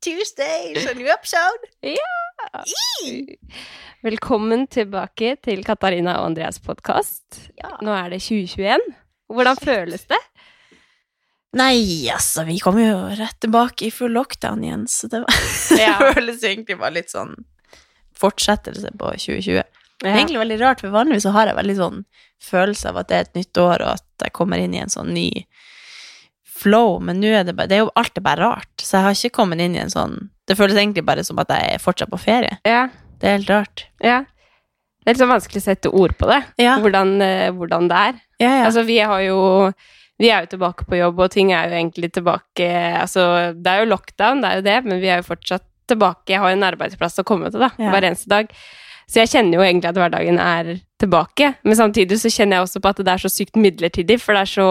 Tuesday, a new episode. velkommen tilbake til Katarina og Andreas podkast. Ja. Nå er det 2021. Hvordan føles det? Nei, altså, vi kom jo rett tilbake i full lockdown igjen, så det, var, Ja. det føles egentlig bare litt sånn fortsettelse på 2020. Det er egentlig veldig rart, for vanligvis så har jeg veldig sånn følelse av at det er et nytt år, og at jeg kommer inn i en sånn ny flow, men nå er det bare, det er jo alt er bare rart, så jeg har ikke kommet inn i en sånn, det føles egentlig bare som at jeg er fortsatt på ferie. Ja, Det er helt rart. ja. Det er litt sånn vanskelig å sette ord på det, Ja, hvordan, eh, hvordan det er. ja, ja. Altså, vi har jo vi er jo tilbake på jobb, og ting er jo egentlig tilbake Altså, det er jo lockdown, det er jo det, men vi er jo fortsatt tilbake. Jeg har jo en arbeidsplass å komme til, da, hver eneste dag. Så jeg kjenner jo egentlig at hverdagen er tilbake, men samtidig så kjenner jeg også på at det er så sykt midlertidig, for det er så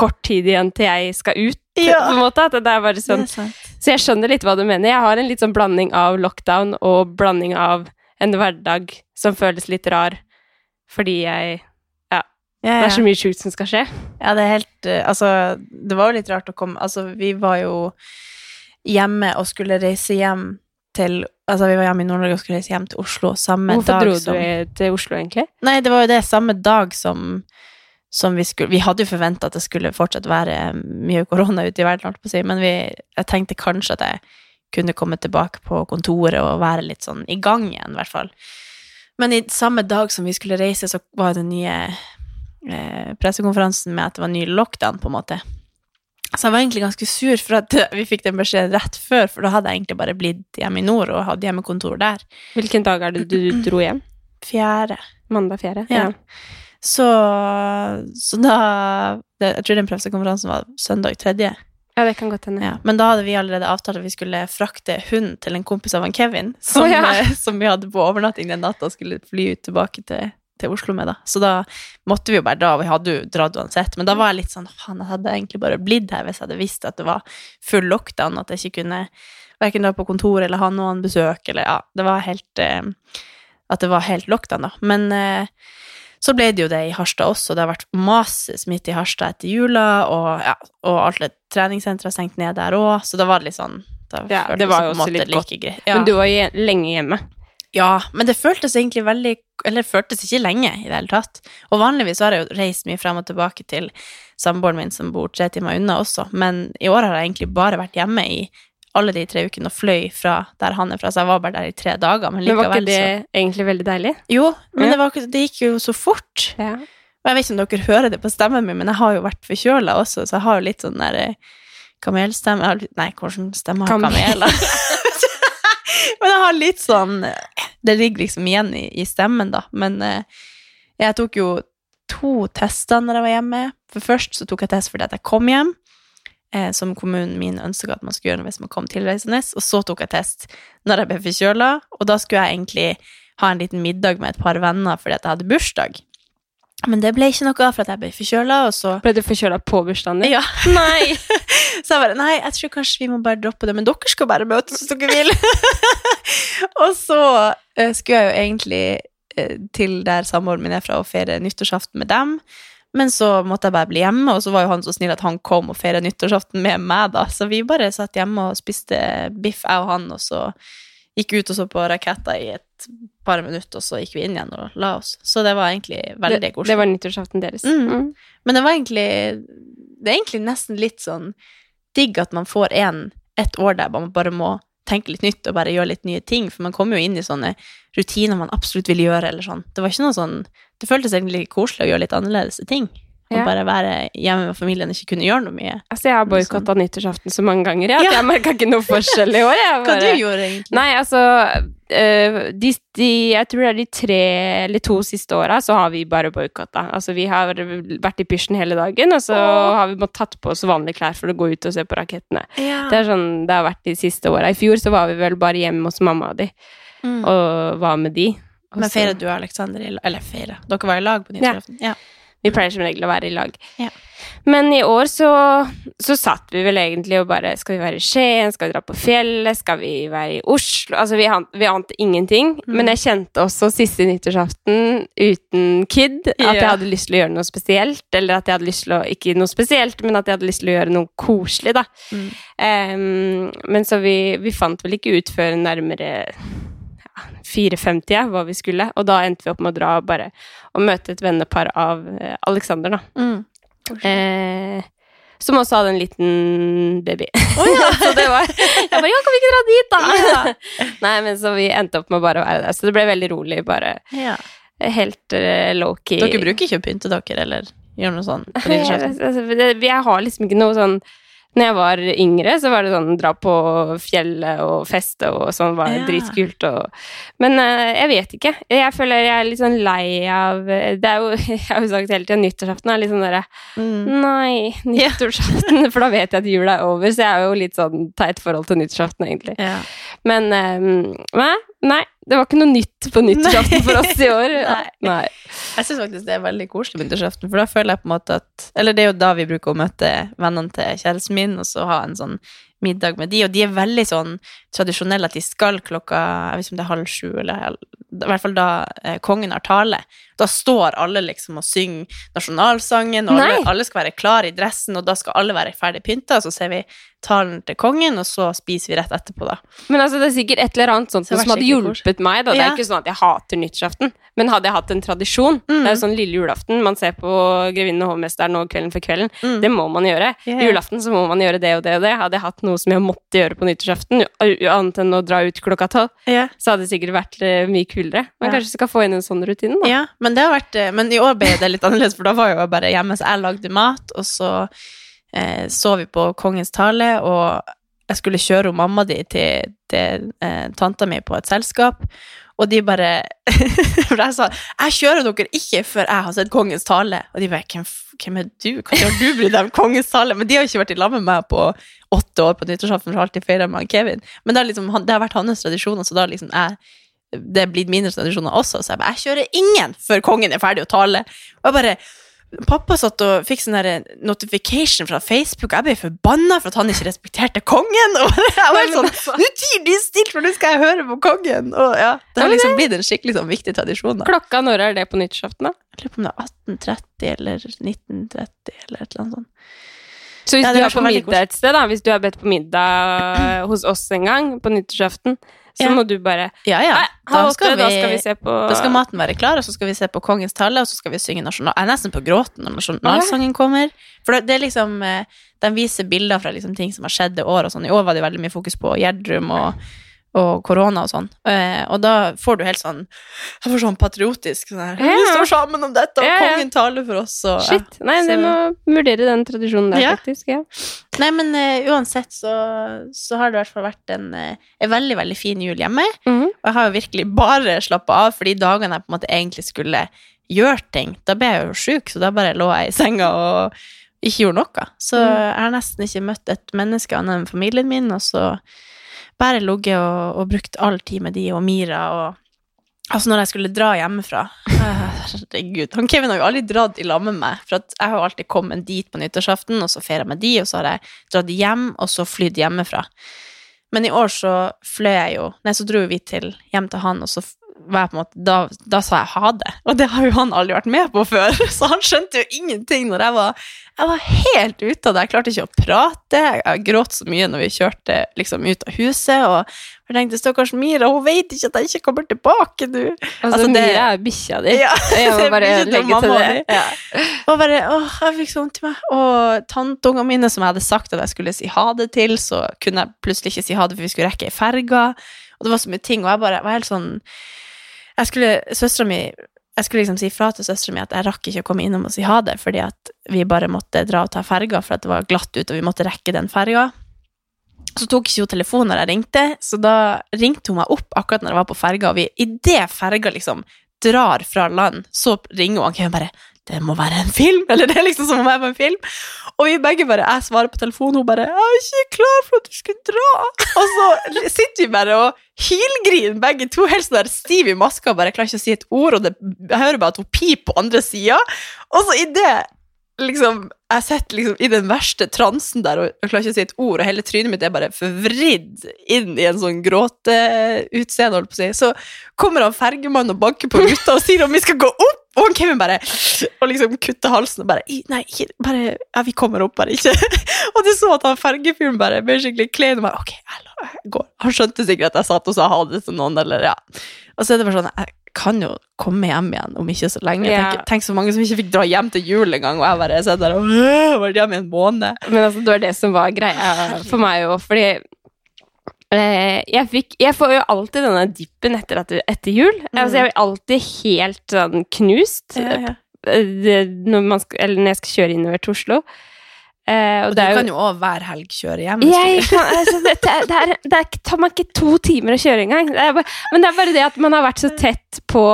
kort tid igjen til jeg skal ut, Ja. på en måte. At det er bare sånn er. Så jeg skjønner litt hva du mener. Jeg har en litt sånn blanding av lockdown og blanding av en hverdag som føles litt rar, fordi jeg Ja, Det ja. er så mye sjukt som skal skje. Ja, det er helt eh, Altså, det var jo litt rart å komme Altså, vi var jo hjemme og skulle reise hjem til Altså, vi var hjemme i Nord-Norge og skulle reise hjem til Oslo samme Hvorfor dag dro som du til Oslo, egentlig? Nei, det var jo det samme dag som som vi skulle Vi hadde jo forventa at det skulle fortsatt være mye korona ute i verden, si, men vi, jeg tenkte kanskje at jeg kunne komme tilbake på kontoret og være litt sånn i gang igjen, i hvert fall. Men i samme dag som vi skulle reise, så var den nye eh, pressekonferansen med at det var ny lockdown, på en måte. Så jeg var egentlig ganske sur for at vi fikk den beskjeden rett før, for da hadde jeg egentlig bare blitt hjemme i nord og hadde hjemmekontor der. Hvilken dag er det du dro hjem? Fjerde. Mandag 4.? Ja. Så, så da det, Jeg tror den pressekonferansen var søndag tredje. ja, det kan godt hende. Ja. Men da hadde vi allerede avtalt at vi skulle frakte hund til en kompis av han Kevin, som, oh, ja. eh, som vi hadde på overnatting den natta skulle fly ut tilbake til, til Oslo med. da. Så da måtte vi jo bare dra, og vi hadde jo dratt uansett. Men da var jeg litt sånn faen, jeg hadde egentlig bare blitt her hvis jeg hadde visst at det var full lockdown, at jeg ikke kunne verken dra på kontor eller ha noen besøk, eller ja, det var helt eh, At det var helt lockdown, da. Men eh, så ble det jo det i Harstad også. Det har vært masse smitte i Harstad etter jula, og, ja, og alle treningssentre har stengt ned der òg, så da var det litt sånn Ja, det var jo også litt godt. Ja. Men du var je lenge hjemme. ja, men det føltes egentlig veldig Eller det føltes ikke lenge i det hele tatt. Og vanligvis har jeg jo reist mye frem og tilbake til samboeren min som bor tre timer unna også, men i år har jeg egentlig bare vært hjemme i alle de tre ukene og fløy fra der han er fra, så jeg var bare der i tre dager, men Men var ikke det så egentlig veldig deilig? Jo, men Ja. det, var, det gikk jo så fort. Ja. Og jeg vet ikke om dere hører det på stemmen min, men jeg har jo vært forkjøla også, så jeg har jo litt sånn der eh, kamelstemme Nei, hvordan stemmer har Kamel. kameler? men jeg har litt sånn eh, Det ligger liksom igjen i, i stemmen, da. Men eh, jeg tok jo to tester når jeg var hjemme. For først så tok jeg test fordi at jeg kom hjem, eh, som kommunen min ønska at man skulle gjøre hvis man kom tilreisende. Og så tok jeg test når jeg ble forkjøla, og da skulle jeg egentlig ha en liten middag med et par venner fordi at jeg hadde bursdag. Men det ble ikke noe av for at jeg ble forkjøla, så Ble du forkjøla på bursdagen din? Ja. Nei! Så jeg bare Nei, jeg tror kanskje vi må bare droppe det, men dere skal bare møtes hvis dere vil. og så eh, skulle jeg jo egentlig eh, til der samboeren min er fra, og feire nyttårsaften med dem. Men så måtte jeg bare bli hjemme, og så var jo han så snill at han kom og feiret nyttårsaften med meg, da. Så vi bare satt hjemme og spiste biff, jeg og han, og så gikk ut og så på raketter i et par minutter, og så gikk vi inn igjen og la oss. Så det var egentlig veldig koselig. det var nyttårsaften deres. Mm. Men det var egentlig Det er egentlig nesten litt sånn digg at man får en, et år der man bare må tenke litt nytt og bare gjøre litt nye ting, for man kommer jo inn i sånne rutiner man absolutt vil gjøre, eller sånn. Det var ikke noe sånn Det føltes egentlig koselig å gjøre litt annerledes ting. Og Ja. bare være hjemme med familien og ikke kunne gjøre noe mye. Altså, jeg har boikotta nyttårsaften så mange ganger ja, at Ja. jeg merka ikke noe forskjell i år. Jeg Hva du gjorde egentlig? Nei, altså eh, de, de, Jeg tror det er de tre eller to siste åra så har vi bare boikotta. Altså, vi har vært i pysjen hele dagen, og så Åh. har vi måttet tatt på oss vanlige klær for å gå ut og se på rakettene. Ja. Det er sånn det har vært de siste åra. I fjor så var vi vel bare hjemme hos mamma og de, Mm. og var med de. Men feirer du og Alexander i? Eller feire? Dere var i lag på nyttårsaften? Ja. Vi pleier som regel å være i lag. Ja. Men i år så, så satt vi vel egentlig og bare Skal vi være i Skien? Skal vi dra på fjellet? Skal vi være i Oslo? Altså, vi, an, vi ante ingenting. Mm. Men jeg kjente også siste nyttårsaften uten kid at jeg hadde lyst til å gjøre noe spesielt. Eller at jeg hadde lyst til å Ikke noe spesielt, men at jeg hadde lyst til å gjøre noe koselig, da. Mm. Um, men så vi, vi fant vel ikke ut før nærmere ja, 4.50 hva vi skulle, og da endte vi opp med å dra bare og møte et vennepar av eh, Alexander, da. Mm. Eh, som også hadde en liten baby. så det var Jeg bare Ja, kan vi ikke dra dit, da? Nei, men så vi endte opp med bare å være der. Så det ble veldig rolig, bare Ja. helt uh, low-key. Dere bruker ikke å pynte dere, eller gjøre noe sånt? Altså, Jeg har liksom ikke noe sånn når jeg var yngre, så var det sånn dra på fjellet og feste og sånn var Ja. dritkult og Men uh, jeg vet ikke. Jeg føler jeg er litt sånn lei av Det er jo Jeg har jo sagt hele tida nyttårsaften er litt sånn derre Mm. Nei, nyttårsaften, for da vet jeg at jula er over, så jeg har jo litt sånn teit forhold til nyttårsaften, egentlig. Ja. Men um, nei, nei, det var ikke noe nytt på nyttårsaften for oss i år. Nei. nei. Jeg syns faktisk det er veldig koselig med nyttårsaften, for da føler jeg på en måte at Eller det er jo da vi bruker å møte vennene til kjæresten min, og så ha en sånn middag med de, og de er veldig sånn tradisjonelle at de skal klokka Jeg vet ikke om det er halv sju, eller i hvert fall da eh, kongen har tale. Da står alle liksom og synger nasjonalsangen, og alle, alle skal være klar i dressen, og da skal alle være ferdig pynta, og så ser vi talen til kongen, og så spiser vi rett etterpå, da. Men altså, det er sikkert et eller annet sånt Så som hadde hjulpet meg. Da. Det er Ja. ikke sånn at jeg hater nyttårsaften, men hadde jeg hatt en tradisjon Det er jo sånn lille julaften. Man ser på Grevinnen og hovmesteren og Kvelden for kvelden. Mm. Det må man gjøre. Ja. Julaften så må man gjøre det og det og det. Hadde jeg hatt noe som jeg måtte gjøre på nyttårsaften, annet enn å dra ut klokka tolv, yeah. så hadde det sikkert vært eh, mye kulere. Men Ja. kanskje skal få inn en sånn rutine, da. Ja, men det har vært eh, Men i år ble det litt annerledes, for da var jeg jo bare hjemme, så jeg lagde mat, og så eh, så vi på Kongens tale, og jeg skulle kjøre mamma di til, til eh, tanta mi på et selskap, og de bare For jeg sa 'Jeg kjører dere ikke før jeg har sett Kongens tale', og de bare 'Hvem, er du? Hva har du brydd deg om Kongens tale?' Men de har ikke vært i lag med meg på åtte år på nyttårsaften, for alltid feira med Kevin. Men det har, liksom, det har vært hans tradisjoner, så da liksom jeg det er blitt mine tradisjoner også, så jeg bare, jeg kjører ingen før kongen er ferdig å tale. Og jeg bare, pappa satt og fikk sånn der notification fra Facebook, og jeg ble forbanna for at han ikke respekterte kongen, og jeg var sånn, altså. nå tier du stilt, for nå skal jeg høre på kongen, og ja, det har liksom blitt en skikkelig sånn viktig tradisjon da. Klokka, når er det på nyttårsaften. Jeg lurer på om det er 1830 eller 1930 eller et eller annet sånt. Så hvis Ja, du er er på middag et sted, da, hvis du har bedt på middag hos oss en gang på nyttårsaften, så Ja. må du bare Ja, ja. Da skal, vi, da skal vi se på Da skal maten være klar, og så skal vi se på Kongens tale, og så skal vi synge nasjonal... Jeg er nesten på gråten når nasjonalsangen kommer. For det, er liksom eh, De viser bilder fra liksom ting som har skjedd det år og sånn. I år var det veldig mye fokus på Gjerdrum og, og korona og sånn. Eh, og da får du helt sånn Jeg får sånn patriotisk sånn her Ja. Vi står sammen om dette, og Ja, ja. kongen taler for oss, og. Shit. Nei, Så- det må vurdere den tradisjonen der, faktisk. Ja. Nei, men uh, uansett så, så har det i hvert fall vært en, uh, en veldig, veldig fin jul hjemme. Mhm. Og jeg har jo virkelig bare slappa av, for de dagene jeg på en måte egentlig skulle gjøre ting, da ble jeg jo sjuk, så da bare lå jeg i senga og ikke gjorde noe. Så jeg har nesten ikke møtt et menneske annet enn familien min, og så bare ligget og, og brukt all tid med de og Mira og Altså, når jeg skulle dra hjemmefra eh, Herregud. Han Kevin har jo aldri dratt i lag med meg, for jeg har jo alltid kommet dit på nyttårsaften, og så jeg med de, og så har jeg dratt hjem, og så flydd hjemmefra. Men i år så fløy jeg jo Nei, så dro vi til, hjem til han, og så måte, da, da sa jeg ha det. Og det har jo han aldri vært med på før, så han skjønte jo ingenting når jeg var Jeg var helt ute av det. Jeg klarte ikke å prate. Jeg gråt så mye når vi kjørte liksom ut av huset. Og jeg tenkte stakkars Mira, hun vet ikke at jeg ikke kommer tilbake nå. Altså, Mira er bikkja di. Ja, Jeg må bare legge til det. Ja. Og bare, åh, jeg fikk så vondt i meg. Og tanteungene mine som jeg hadde sagt at jeg skulle si ha det til, så kunne jeg plutselig ikke si ha det, for vi skulle rekke ei ferga. Og det var så mye ting, og jeg bare var helt sånn Jeg skulle, søstera mi jeg skulle liksom si fra til søstera mi at jeg rakk ikke å komme innom og si ha det, fordi at vi bare måtte dra og ta ferga, for at det var glatt ute, og vi måtte rekke den ferga. Så tok ikke hun telefonen når jeg ringte, så da ringte hun meg opp akkurat når jeg var på ferga, og vi, idet ferga liksom drar fra land, så ringer hun og Kevin bare det må være en film, eller det er liksom som om jeg var en film. Og vi begge bare, jeg svarer på telefonen, hun bare 'Jeg er ikke klar for at du skal dra'. Og så sitter vi bare og hylgriner begge to, helt sånn der stiv i maska, bare klarer ikke å si et ord, og det, jeg hører bare at hun piper på andre sida. Og så idet liksom, jeg sitter liksom i den verste transen der og jeg klarer ikke å si et ord, og hele trynet mitt er bare forvridd inn i en sånn gråteutseende, holdt på å si. Så kommer han fergemannen og banker på ruta og sier om vi skal gå opp, og Kevin bare og liksom kutter halsen og bare Nei, ikke bare Ja, vi kommer opp, bare ikke. og du så at han fergefyren bare ble skikkelig klein og bare Ok, jeg går. Han skjønte sikkert at jeg satt og sa ha det til noen, eller ja. Og så er det bare sånn Jeg kan jo komme hjem igjen om ikke så lenge. Yeah. Tenk, tenk så mange som ikke fikk dra hjem til jul engang, og jeg bare sitter der og øh, vært hjemme i en måned. Men altså, det var det som var greia for meg òg, fordi jeg, fikk, jeg får jo alltid denne dippen etter, etter jul. Altså, jeg blir alltid helt sånn knust ja, ja. når, man skal, eller når jeg skal kjøre innover til Oslo. Eh, og Og du det er kan jo òg hver helg kjøre hjem. jeg kan, altså, det, det, er, det er, tar meg ikke to timer å kjøre engang. Det bare, men det er bare det at man har vært så tett på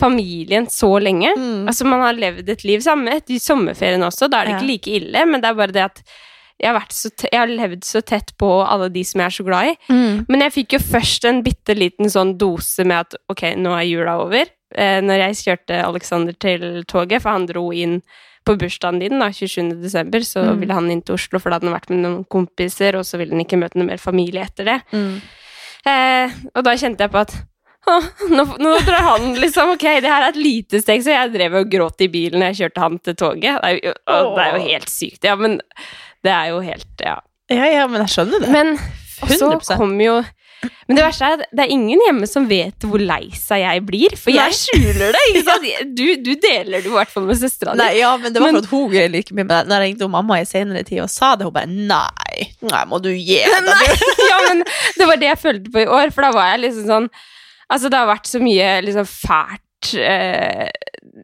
familien så lenge. Mm. Altså Man har levd et liv sammen etter sommerferien også, da er det ikke like ille, men det er bare det at jeg har, så jeg har levd så tett på alle de som jeg er så glad i. Mm. Men jeg fikk jo først en bitte liten sånn dose med at ok, nå er jula over. Eh, når jeg kjørte Alexander til toget, for han dro inn på bursdagen din, da, 27. desember, så Mm. ville han inn til Oslo, for da hadde han vært med noen kompiser, og så ville han ikke møte noe mer familie etter det. Mm. Eh, og da kjente jeg på at nå, nå drar han liksom Ok, det her er et lite steg, så jeg drev og gråt i bilen når jeg kjørte han til toget. Det er jo, det er jo helt sykt. Ja, men det er jo helt Ja. Ja, ja, men jeg skjønner det. Men så 100%. kom jo Men det verste er at det er ingen hjemme som vet hvor lei seg jeg blir, for jeg skjuler det. ikke sant? Du, du deler det i hvert fall med søstera di. Ja, men det var Men- for at hun greier like mye med det. Når jeg ringte mamma i senere tid og sa det, hun bare nei, nei, må du gi deg. du?» ja, men det var det jeg følte på i år, for da var jeg liksom sånn Altså, det har vært så mye liksom fælt eh,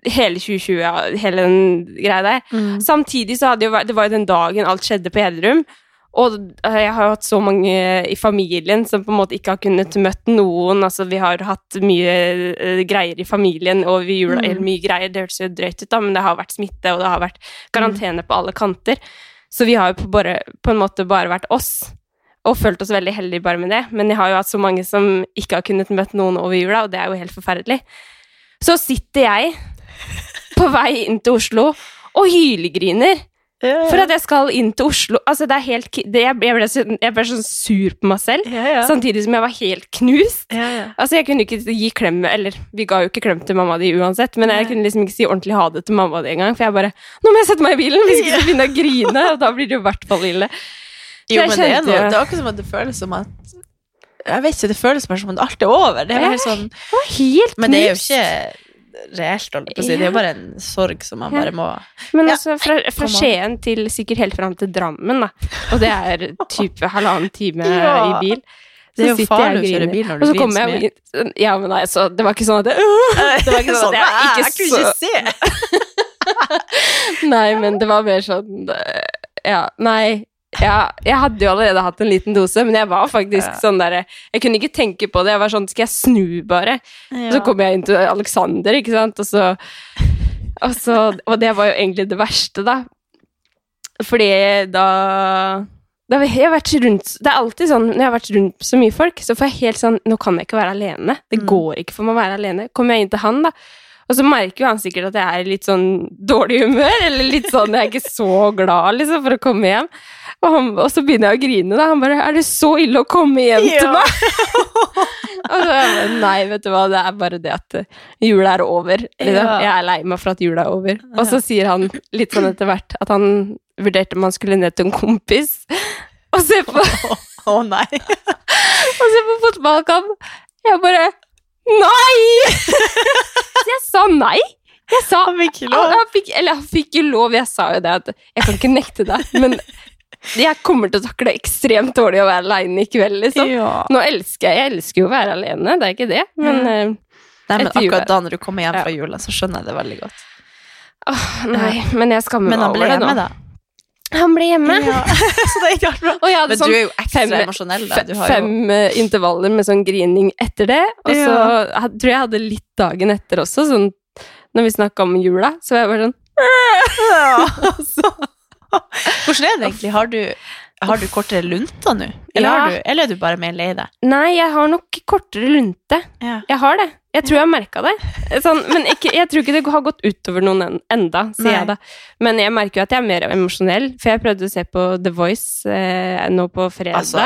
hele 2020, ja, hele den greia der. Mm. Samtidig så hadde jo vært Det var jo den dagen alt skjedde på Hederum. Og jeg har jo hatt så mange i familien som på en måte ikke har kunnet møtt noen. Altså, vi har hatt mye eh, greier i familien over jula, Mm. mye greier. Det hørtes jo drøyt ut, da, men det har vært smitte, og det har vært karantene på alle kanter. Så vi har jo på, bare, på en måte bare vært oss, og følt oss veldig heldige bare med det. Men jeg har jo hatt så mange som ikke har kunnet møtt noen over jula, og det er jo helt forferdelig. Så sitter jeg på vei inn til Oslo og hylgriner. For at jeg skal inn til Oslo Altså, det er helt det, jeg, ble så, jeg ble så sur på meg selv, Ja, ja. samtidig som jeg var helt knust. Ja, ja. Altså, jeg kunne ikke gi klem Eller, vi ga jo ikke klem til mamma di uansett, men jeg kunne liksom ikke si ordentlig ha det til mamma di engang, for jeg bare Nå må jeg sette meg i bilen, hvis ikke så begynner jeg å grine, og da blir det jo i hvert fall ille. Jo, men det er, noe, det er akkurat som at det føles som at Jeg vet ikke, det føles bare som om alt er over. Det er helt sånn helt Men det er jo ikke reelt, holdt på å si. Det er jo bare en sorg som man bare må Men altså, fra, fra. Skien til sikkert helt fram til Drammen, da. Og det er type halvannen time i bil. Det er jo farlig å kjøre bil når du Og så kommer jeg inn- Ja, men nei, så det var ikke sånn at jeg, Det var ikke sånn at jeg «Nei, ikke jeg så ikke se! Nei, men det var mer sånn eh, Ja, nei. Ja, jeg hadde jo allerede hatt en liten dose, men jeg var faktisk Ja. sånn derre Jeg kunne ikke tenke på det. Jeg var sånn Skal jeg snu, bare? Ja. så kom jeg inn til Alexander, ikke sant, og så, og så Og det var jo egentlig det verste, da. Fordi da da har vært rundt, Det er alltid sånn når jeg har vært rundt så mye folk, så får jeg helt sånn Nå kan jeg ikke være alene. Det Mm. går ikke for meg å være alene. Kommer jeg inn til han, da, og så merker jo han sikkert at jeg er i litt sånn dårlig humør, eller litt sånn Jeg er ikke så glad, liksom, for å komme hjem. Og, han, og så begynner jeg å grine, da. Han bare 'Er det så ille å komme hjem til meg?' og så jeg bare Nei, vet du hva, det er bare det at eh, jula er over. Liksom. Ja. Jeg er lei meg for at jula er over. Og så sier han litt sånn etter hvert at han vurderte om han skulle ned til en kompis og se på, Å nei. og se på fotballkamp. Jeg bare Nei! Så jeg sa nei. Jeg sa Han fikk ikke lov. han fikk, eller han fikk jo lov, jeg sa jo det at jeg kan ikke nekte deg, men jeg kommer til å takle ekstremt dårlig å være aleine i kveld, liksom. Ja. Nå elsker jeg, jeg elsker jo å være alene, det er ikke det, men mm. Nei, men akkurat da når du kommer hjem fra jula, så skjønner jeg det veldig godt. åh, nei, men jeg skammer meg over det nå. hjemme, da. Han ble hjemme. så det gikk alt bra. Og jeg hadde Men sånn du er jo ekstra fem- emosjonell, da. Du har jo fem eh, intervaller med sånn grining etter det, og så Ja. had- tror jeg jeg hadde litt dagen etter også, sånn når vi snakka om jula, så var jeg bare sånn Hvordan er det egentlig? Har du, har du kortere lunta nå? Eller, Ja. har du, eller er du bare mer lei deg? Nei, jeg har nok kortere lunte. Ja. Jeg har det. Jeg tror jeg har merka det. Sånn, men ikke, jeg tror ikke det har gått utover noen en, enda, sier Nei. jeg da. Men jeg merker jo at jeg er mer emosjonell, for jeg prøvde å se på The Voice eh, nå på fredag. Altså,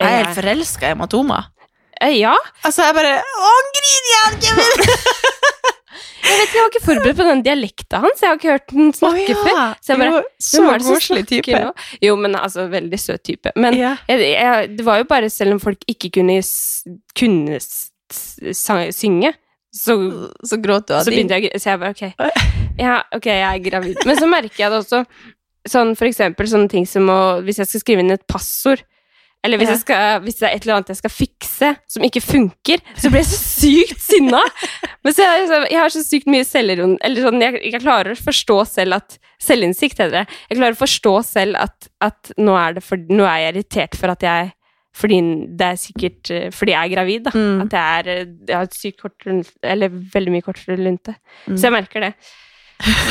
jeg er helt forelska i hematoma. Eh, ja. Altså, jeg bare Å, griner igjen, Kevin! Jeg vet, ikke, jeg var ikke forberedt på den dialekta hans. Jeg har ikke hørt den snakke før. Så jeg bare, så koselig type. nå? Jo, men altså, veldig søt type. Men Ja. jeg, jeg, det var jo bare selv om folk ikke kunne, kunne synge, så Så gråt du av Så begynte jeg å Så jeg bare, ok. Ja, ok, jeg er gravid. Men så merker jeg det også, sånn for eksempel sånne ting som å Hvis jeg skal skrive inn et passord, eller hvis, skal, hvis det er et eller annet jeg skal fikse som ikke funker, så blir jeg så sykt sinna. Men så jeg, jeg har så sykt mye selvironi Eller sånn, jeg, jeg klarer å forstå selv at Selvinnsikt heter det. Jeg klarer å forstå selv at, at nå, er det for, nå er jeg irritert for at jeg fordi det er sikkert eh, fordi jeg er gravid, da. Mm. At jeg, er, eh, jeg har et sykt kort lunte, eller veldig mye kortere lunte. Mm. Så jeg merker det.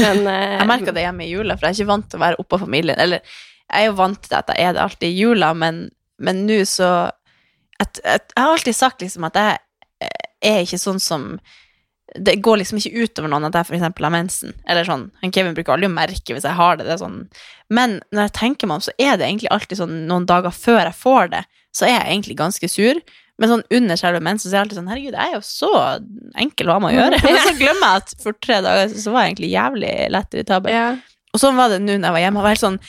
Men eh, Jeg merker det hjemme i jula, for jeg er ikke vant til å være oppå familien. Eller jeg er jo vant til at jeg er det alltid i jula, men men nå så at, at, Jeg har alltid sagt liksom at jeg er ikke sånn som Det går liksom ikke utover noen at jeg for eksempel har mensen. Eller sånn, han Kevin bruker aldri å merke hvis jeg har det. det er sånn. Men når jeg tenker meg om, så er det egentlig alltid sånn noen dager før jeg får det, så er jeg egentlig ganske sur. Men sånn under selve mensen så er jeg alltid sånn Herregud, jeg er jo så enkel å ha med å gjøre. Men så glemmer jeg at for tre dager så var jeg egentlig jævlig lett irritabel. ja. Og sånn var det nå når jeg var hjemme. Jeg var helt sånn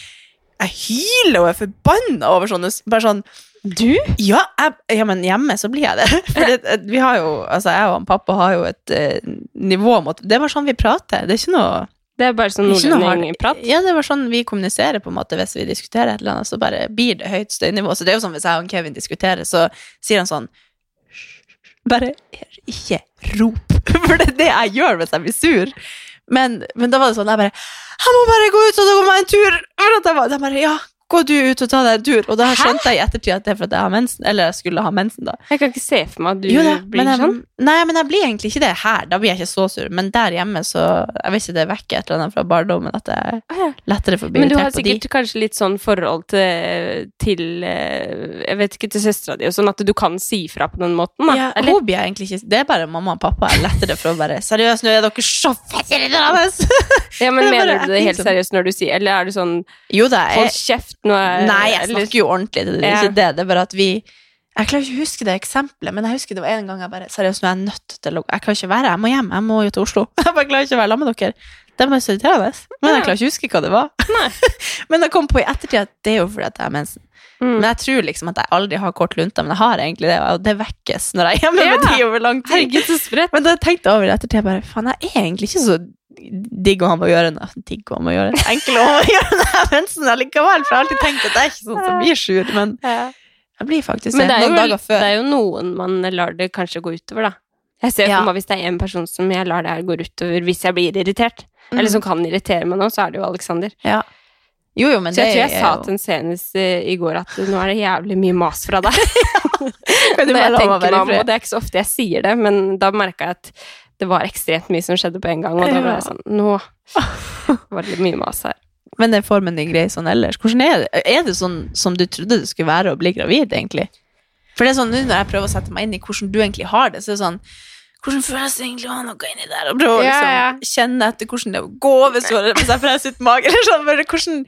Jeg hyler og er forbanna over sånne Bare sånn Du? Ja, jeg, ja men hjemme så blir jeg det. For det, vi har jo Altså, jeg og han pappa har jo et eh, nivå mot Det er bare sånn vi prater. Det er ikke noe Det er bare sånn nordlendingprat. Ja, det var sånn vi kommuniserer, på en måte, hvis vi diskuterer et eller annet, så bare blir det høyt støynivå. Så det er jo sånn hvis jeg og Kevin diskuterer, så sier han sånn Bare ikke rop. For det er det jeg gjør hvis jeg blir sur. Men, men da var det sånn, jeg bare Jeg må bare gå ut og gå meg en tur! For at jeg bare, ja, gå du ut og ta deg en tur. Og da har skjønte jeg i ettertid at det er fordi jeg har mensen. Eller jeg skulle ha mensen, da. Jeg kan ikke se for meg at du Jo da, blir jeg, sånn. Nei, men jeg blir egentlig ikke det her. Da blir jeg ikke så sur. Men der hjemme, så Jeg vet ikke, det vekker et eller annet fra barndommen at jeg Å, bli lettere får bli Men du har irritert på de. sikkert kanskje litt sånn forhold til, til eh, Jeg vet ikke, til søstera di og sånn, at du kan si fra på den måten, da. Ja, Eller? er egentlig ikke Det er bare mamma og pappa er lettere for å bare Seriøst, nå er dere så fettirriterende! Ja, men Det er mener du det helt sånn- seriøst når du sier Eller er du sånn Jo da, Hold kjeft, nå er Nei, jeg snakker jo ordentlig. Det er ikke det. Det er bare at vi Jeg klarer ikke å huske det eksempelet, men jeg husker det var en gang jeg bare Seriøst, nå er jeg nødt til å Jeg kan ikke være jeg må hjem. Jeg må jo til Oslo. Jeg bare klarer ikke å være sammen med dere. Det bare så irriterende. Men jeg klarer ikke å huske hva det var. men jeg kom på i ettertid at det er jo fordi at jeg har mensen. Mm. Men jeg tror liksom at jeg aldri har kort lunte, men jeg har egentlig det, og det vekkes når jeg er hjemme med Ja. de over lang tid. Herregud, så spredt. Men da tenkte jeg over det ettertid, jeg bare, faen, jeg er egentlig ikke så digg å ha med å gjøre, det, digg å ha med å gjøre, enkel å ha med å gjøre jeg har mensen allikevel, for jeg har alltid tenkt at jeg er ikke sånn som blir sur, men jeg blir faktisk Men det, det er, noen jo, dager før. det er jo noen man lar det kanskje gå utover, da. Jeg ser Ja. meg hvis det er en person som jeg lar det her gå utover hvis jeg blir irritert, Mm. eller som kan irritere meg nå, så er det jo Alexander. Ja. Jo, jo, men Så jeg det tror jeg sa til henne senest i går at nå er det jævlig mye mas fra deg. ja. du Når jeg tenker meg om, og det er ikke så ofte jeg sier det, men da merka jeg at det var ekstremt mye som skjedde på en gang, og da ble jeg sånn Nå var det litt mye mas her. Men er formen din grei sånn ellers? Hvordan er det? Er det sånn som du trodde det skulle være å bli gravid, egentlig? For det er sånn, nå når jeg prøver å sette meg inn i hvordan du egentlig har det, så er det sånn hvordan føles det egentlig å ha noe inni der? Og prøve å liksom, ja. kjenne etter hvordan det gå hvis, jeg presser ut magen. Eller sånn. Hvordan,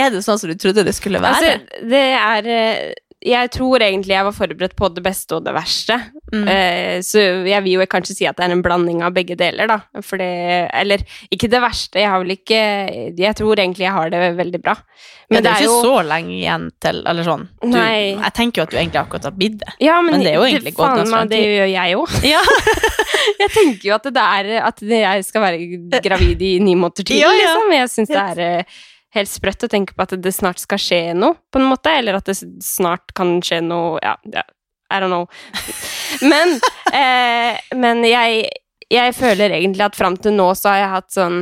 er det sånn som du trodde det skulle være? Altså, det er eh, jeg tror egentlig jeg var forberedt på det beste og det verste. Mm. Eh, så jeg vil jo kanskje si at det er en blanding av begge deler, da. For det Eller ikke det verste, jeg har vel ikke Jeg tror egentlig jeg har det veldig bra. Men det er jo ikke så lenge igjen til Eller sånn. Du, jeg tenker jo at du egentlig akkurat har bidd det. Ja, men, Men det er jo egentlig godt. faen meg, Det gjør jeg òg. Ja. jeg tenker jo at det er At jeg skal være gravid i ni måneder til, Ja, ja. liksom. Jeg syns det er eh, helt sprøtt å tenke på at det snart skal skje noe, på en måte. Eller at det snart kan skje noe Ja, ja I don't know. Men, eh, men jeg, jeg føler egentlig at fram til nå så har jeg hatt sånn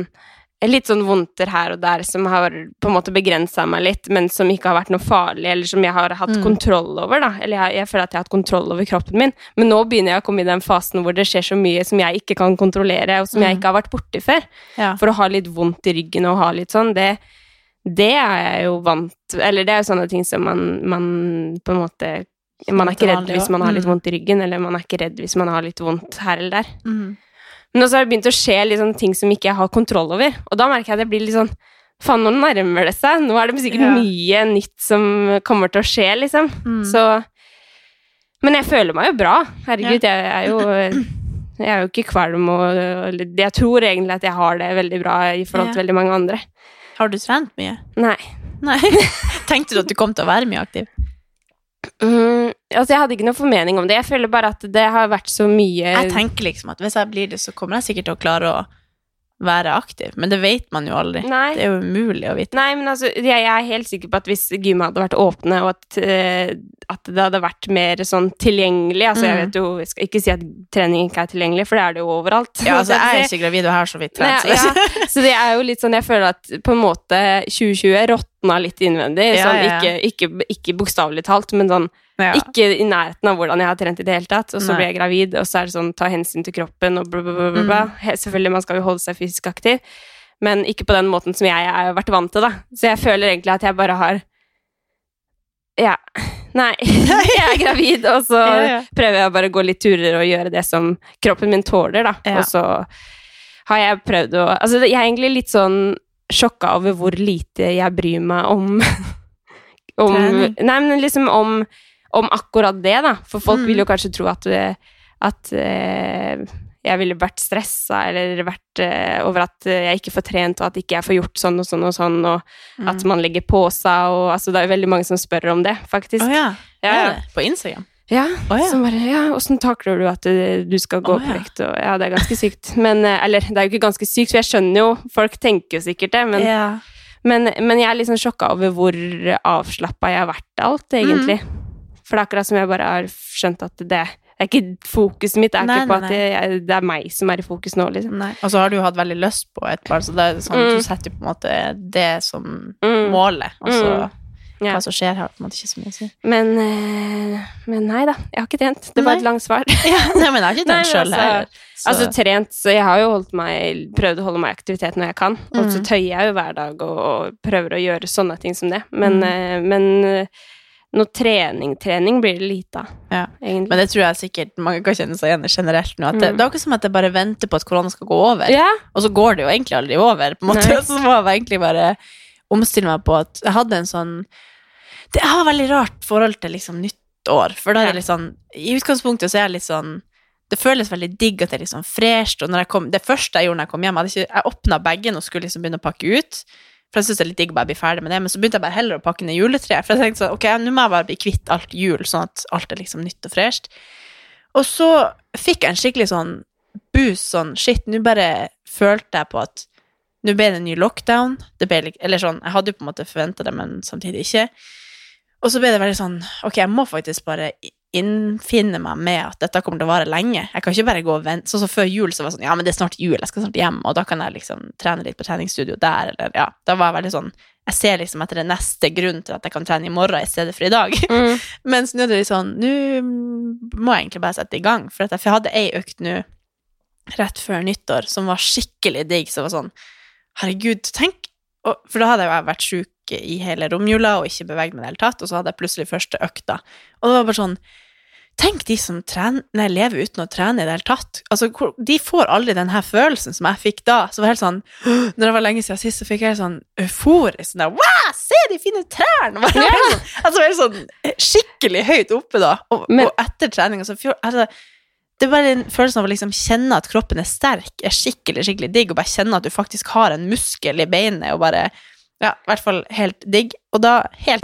Litt sånn vondter her og der som har på en måte begrensa meg litt, men som ikke har vært noe farlig, eller som jeg har hatt Mm. kontroll over. da Eller jeg, jeg føler at jeg har hatt kontroll over kroppen min. Men nå begynner jeg å komme i den fasen hvor det skjer så mye som jeg ikke kan kontrollere, og som jeg Mm. ikke har vært borti før. Ja. For å ha litt vondt i ryggen og ha litt sånn, det, det er jeg jo vant Eller det er jo sånne ting som man, man på en måte Man er ikke redd hvis man har litt mm. vondt i ryggen, eller man er ikke redd hvis man har litt vondt her eller der. Mm. Men også har det begynt å skje liksom ting som ikke jeg har kontroll over. Og da merker jeg at jeg blir litt sånn Faen, nå nærmer det seg. Nå er det sikkert Ja. mye nytt som kommer til å skje, liksom. Mm. Så Men jeg føler meg jo bra. Herregud, jeg er jo Jeg er jo ikke kvalm og Jeg tror egentlig at jeg har det veldig bra i forhold til Ja. veldig mange andre. Har du trent mye? Nei. Nei. Tenkte du at du kom til å være mye aktiv? Mm, altså, jeg hadde ikke noe formening om det. Jeg føler bare at det har vært så mye Jeg tenker liksom at hvis jeg blir det, så kommer jeg sikkert til å klare å være aktiv. Men det vet man jo aldri. Nei. Det er jo umulig å vite. Nei, men altså, jeg, jeg er helt sikker på at hvis gymmet hadde vært åpne, og at, eh, at det hadde vært mer sånn tilgjengelig Altså, jeg Mm. vet jo Jeg skal ikke si at trening ikke er tilgjengelig, for det er det jo overalt. Ja, altså, jeg er ikke gravid og har så vidt trent. så- ja, så det er jo litt sånn Jeg føler at på en måte 2020 råtna litt innvendig. Sånn, ja, ja. Ikke, ikke, ikke bokstavelig talt, men sånn Ja. ikke i nærheten av hvordan jeg har trent i det hele tatt. Og så Nei. blir jeg gravid, og så er det sånn ta hensyn til kroppen og bla, bla, bla. Mm. Selvfølgelig, man skal jo holde seg fysisk aktiv, men ikke på den måten som jeg har vært vant til, da. Så jeg føler egentlig at jeg bare har Ja. Nei. Jeg er gravid, og så Ja, ja. prøver jeg bare å gå litt turer og gjøre det som kroppen min tåler, da. Og så har jeg prøvd å Altså, jeg er egentlig litt sånn sjokka over hvor lite jeg bryr meg om om. Nei, men liksom om, om akkurat det, da. For folk Mm. vil jo kanskje tro at, eh, at uh, jeg ville vært stressa eller vært uh, over at jeg ikke får trent, og at ikke jeg får gjort sånn og sånn og sånn, og Mm. at man legger på seg, og altså Det er jo veldig mange som spør om det, faktisk. Oh, ja. Ja, ja. På Instagram? Ja, Oh, ja. som bare Ja, åssen takler du at du skal gå Å på vekt, og Ja, det er ganske sykt. Men Eller, det er jo ikke ganske sykt, for jeg skjønner jo Folk tenker jo sikkert det, men yeah. men, men jeg er litt sånn sjokka over hvor avslappa jeg har vært alt, egentlig. Mm. For det er akkurat som jeg bare har skjønt at det, det er ikke fokuset mitt. Det er Nei, ikke på nei, at det, det er meg som er i fokus nå, liksom. Og så har du jo hatt veldig lyst på et barn, så det er sånn, Mm. du setter jo på en måte det som Mm. målet. Og så Mm. Ja. hva som skjer, har på en måte ikke så mye å si. Men, eh, men nei da, jeg har ikke trent. Det var Nei. et langt svar. Nei, men jeg har ikke trent sjøl altså- heller. Så- Altså trent, så jeg har jo meg, prøvd å holde meg i aktivitet når jeg kan. Og så Mm. tøyer jeg jo hver dag og, og prøver å gjøre sånne ting som det. Men, Mm. eh, men eh, noe trening, trening blir det lite av, Ja. egentlig. Men det tror jeg sikkert mange kan kjenne seg igjen i generelt nå. At det, Mm. det er akkurat som at jeg bare venter på at korona skal gå over. ja, Og så går det jo egentlig aldri over. på en måte. Nei. Så må jeg egentlig bare omstille meg på at jeg hadde en sånn Det har veldig rart forhold til liksom nyttår. For da er det litt sånn I utgangspunktet så er jeg litt sånn Det føles veldig digg at det er sånn fresht. Og kom, det første jeg gjorde når jeg kom hjem, jeg, ikke, jeg åpna bagen og skulle liksom begynne å pakke ut. For jeg syns det er litt digg å bare bli ferdig med det. Men så begynte jeg bare heller å pakke ned juletreet. For jeg tenkte sånn, ok, nå må jeg bare bli kvitt alt jul, sånn at alt er liksom nytt og fresht. Og så fikk jeg en skikkelig sånn boost, sånn shit, nå bare følte jeg på at nå ble det en ny lockdown. Ble, eller sånn, jeg hadde jo på en måte forventa det, men samtidig ikke. Og så ble det veldig sånn Ok, jeg må faktisk bare innfinne meg med at dette kommer til å vare lenge. Jeg kan ikke bare gå og vente. Sånn som før jul, så var det sånn Ja, men det er snart jul, jeg skal snart hjem, og da kan jeg liksom trene litt på treningsstudio der, eller ja. Da var jeg veldig sånn Jeg ser liksom etter den neste grunn til at jeg kan trene i morgen i stedet for i dag. mm, Mens nå er det litt sånn Nå må jeg egentlig bare sette i gang. For jeg for jeg hadde ei økt nå rett før nyttår som var skikkelig digg. Så det var sånn Herregud, tenk For da hadde jeg jo vært sjuk i hele romjula og ikke beveget meg i det hele tatt, og så hadde jeg plutselig første økta. Og det var bare sånn Tenk de som trener, lever uten å trene i det hele tatt. Altså, de får aldri den her følelsen som jeg fikk da. Så det var helt sånn, Når det var lenge siden sist, så fikk jeg helt sånn euforisk sånn der, Wow, se de fine trærne! Ja. helt sånn, altså, helt sånn skikkelig høyt oppe da. Og, Men- og etter trening, altså, fjor, altså, det er bare en følelse av å liksom kjenne at kroppen er sterk, er skikkelig, skikkelig digg, og bare kjenne at du faktisk har en muskel i beinet, og bare, ja, i hvert fall helt digg. Og da, helt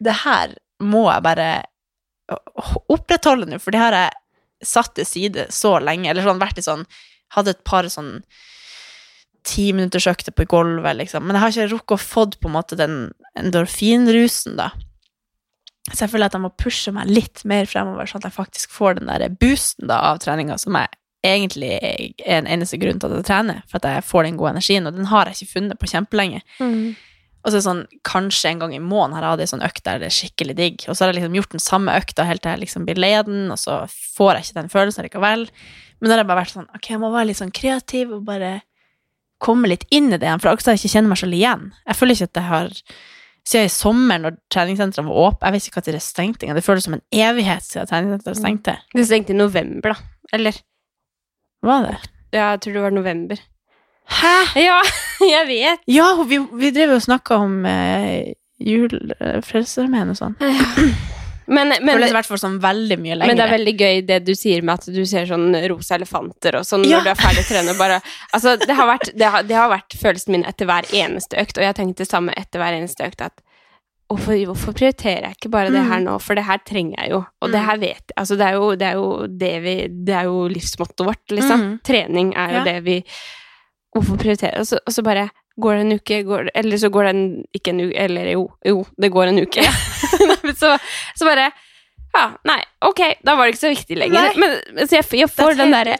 Det her må jeg bare opprettholde nå, for det har jeg satt til side så lenge, eller sånn vært i sånn Hadde et par sånn timinuttersøkter på gulvet, liksom. Men jeg har ikke rukket å fått på en måte den endorfinrusen, da. Så jeg føler at jeg må pushe meg litt mer fremover, sånn at jeg faktisk får den der boosten da, av treninga som jeg egentlig er en eneste grunn til at jeg trener, for at jeg får den gode energien, og den har jeg ikke funnet på kjempelenge. Og så er det sånn, kanskje en gang i måneden har jeg hatt ei sånn økt der det er skikkelig digg, og så har jeg liksom gjort den samme økta helt til jeg liksom blir lei den, og så får jeg ikke den følelsen likevel. Men da har jeg bare vært sånn, ok, jeg må være litt sånn kreativ og bare komme litt inn i det igjen, for akkurat så jeg ikke kjenner meg selv igjen. Jeg føler ikke at jeg har siden i sommer, når treningssentrene var åpne Jeg vet ikke når det stengte engang. Det føles som en evighet siden treningssenteret stengte. Det stengte i november, da. Eller? Var det? Ja, jeg tror det var november. Hæ? Ja, jeg vet. Ja, vi, vi drev og snakka om eh, jul, eh, Frelsesarmeen og sånn. Men, men, det, i sånn men det er veldig gøy det du sier med at du ser sånn rosa elefanter og sånn Ja. når du er ferdig å trene. Bare, altså, det, har vært, det, har, det har vært følelsen min etter hver eneste økt, og jeg har tenkt det samme etter hver eneste økt. at Hvorfor, hvorfor prioriterer jeg ikke bare det her nå, for det her trenger jeg jo. Og det her vet jeg. Altså, det, er jo, det, er jo det, vi, det er jo livsmottoet vårt, liksom. Mm. Trening er jo Ja. det vi Hvorfor prioritere? Og så, og så bare går det en uke, går, det- eller så går det en, ikke en uke, eller jo, jo, det går en uke. Så, så bare Ja, nei, ok, da var det ikke så viktig lenger. Men, men så jeg, jeg får den derre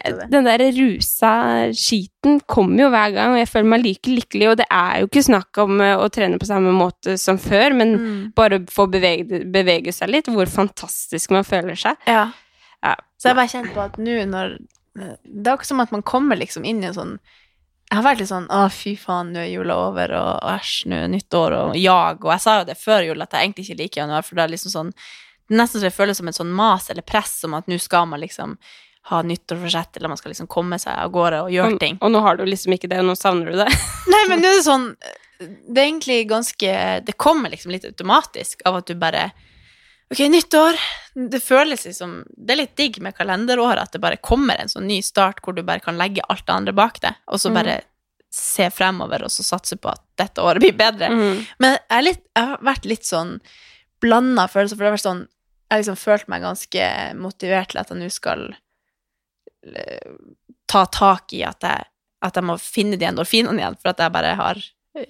der, rusa skiten kommer jo hver gang, og jeg føler meg like lykkelig, og det er jo ikke snakk om eh, å trene på samme måte som før, men Mm. bare få bevege, bevege seg litt, hvor fantastisk man føler seg. Ja. Ja. Så jeg bare kjent på at nå når Det er ikke som at man kommer liksom inn i en sånn Jeg har vært litt sånn Å, fy faen, nå er jula over, og og æsj, nå er nyttår, og jag. Og jeg sa jo det før jul, at jeg egentlig ikke liker januar, for det er liksom sånn det Nesten så det føles som et sånn mas eller press om at nå skal man liksom ha nyttårsforsett, eller man skal liksom komme seg av gårde og gjøre Og, ting. og nå har du liksom ikke det, og nå savner du det. Nei, men nå er det sånn Det er egentlig ganske Det kommer liksom litt automatisk av at du bare Ok, nyttår. Det føles liksom Det er litt digg med kalenderåret at det bare kommer en sånn ny start hvor du bare kan legge alt det andre bak deg, og så Mm. bare se fremover og så satse på at dette året blir bedre. Mm. Men jeg, er litt, jeg har vært litt sånn blanda følelser, for det har vært sånn Jeg har liksom følt meg ganske motivert til at jeg nå skal eh, ta tak i at jeg, at jeg må finne de endorfinene igjen, for at jeg bare har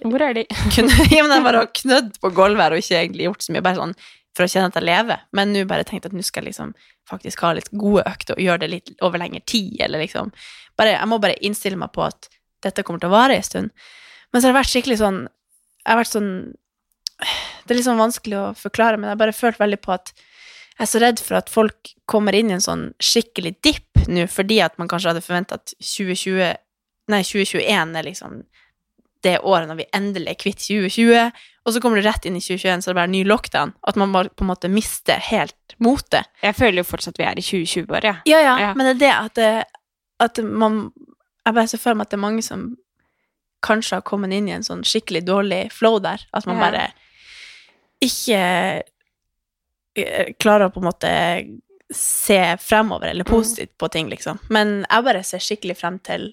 Hvor er de? Kunne, jeg bare har knødd på gulvet her og ikke egentlig gjort så mye, bare sånn for å kjenne at jeg lever. Men nå bare tenkt at nå skal jeg liksom faktisk ha litt gode økter og gjøre det litt over lengre tid, eller liksom bare, Jeg må bare innstille meg på at dette kommer til å vare en stund. Men så har det vært skikkelig sånn Jeg har vært sånn Det er litt sånn vanskelig å forklare, men jeg har bare følt veldig på at jeg er så redd for at folk kommer inn i en sånn skikkelig dipp nå, fordi at man kanskje hadde forventa at 2020 Nei, 2021 er liksom det året når vi endelig er kvitt 2020, og så kommer du rett inn i 2021, så det er bare ny lockdown. At man bare på en måte mister helt motet. Jeg føler jo fortsatt vi er i 2020 bare, Ja, ja, Ja. men det er det at, det, at man Jeg bare ser for meg at det er mange som kanskje har kommet inn i en sånn skikkelig dårlig flow der. At man Ja. bare ikke eh, klarer å på en måte se fremover eller positivt på ting, liksom. Men jeg bare ser skikkelig frem til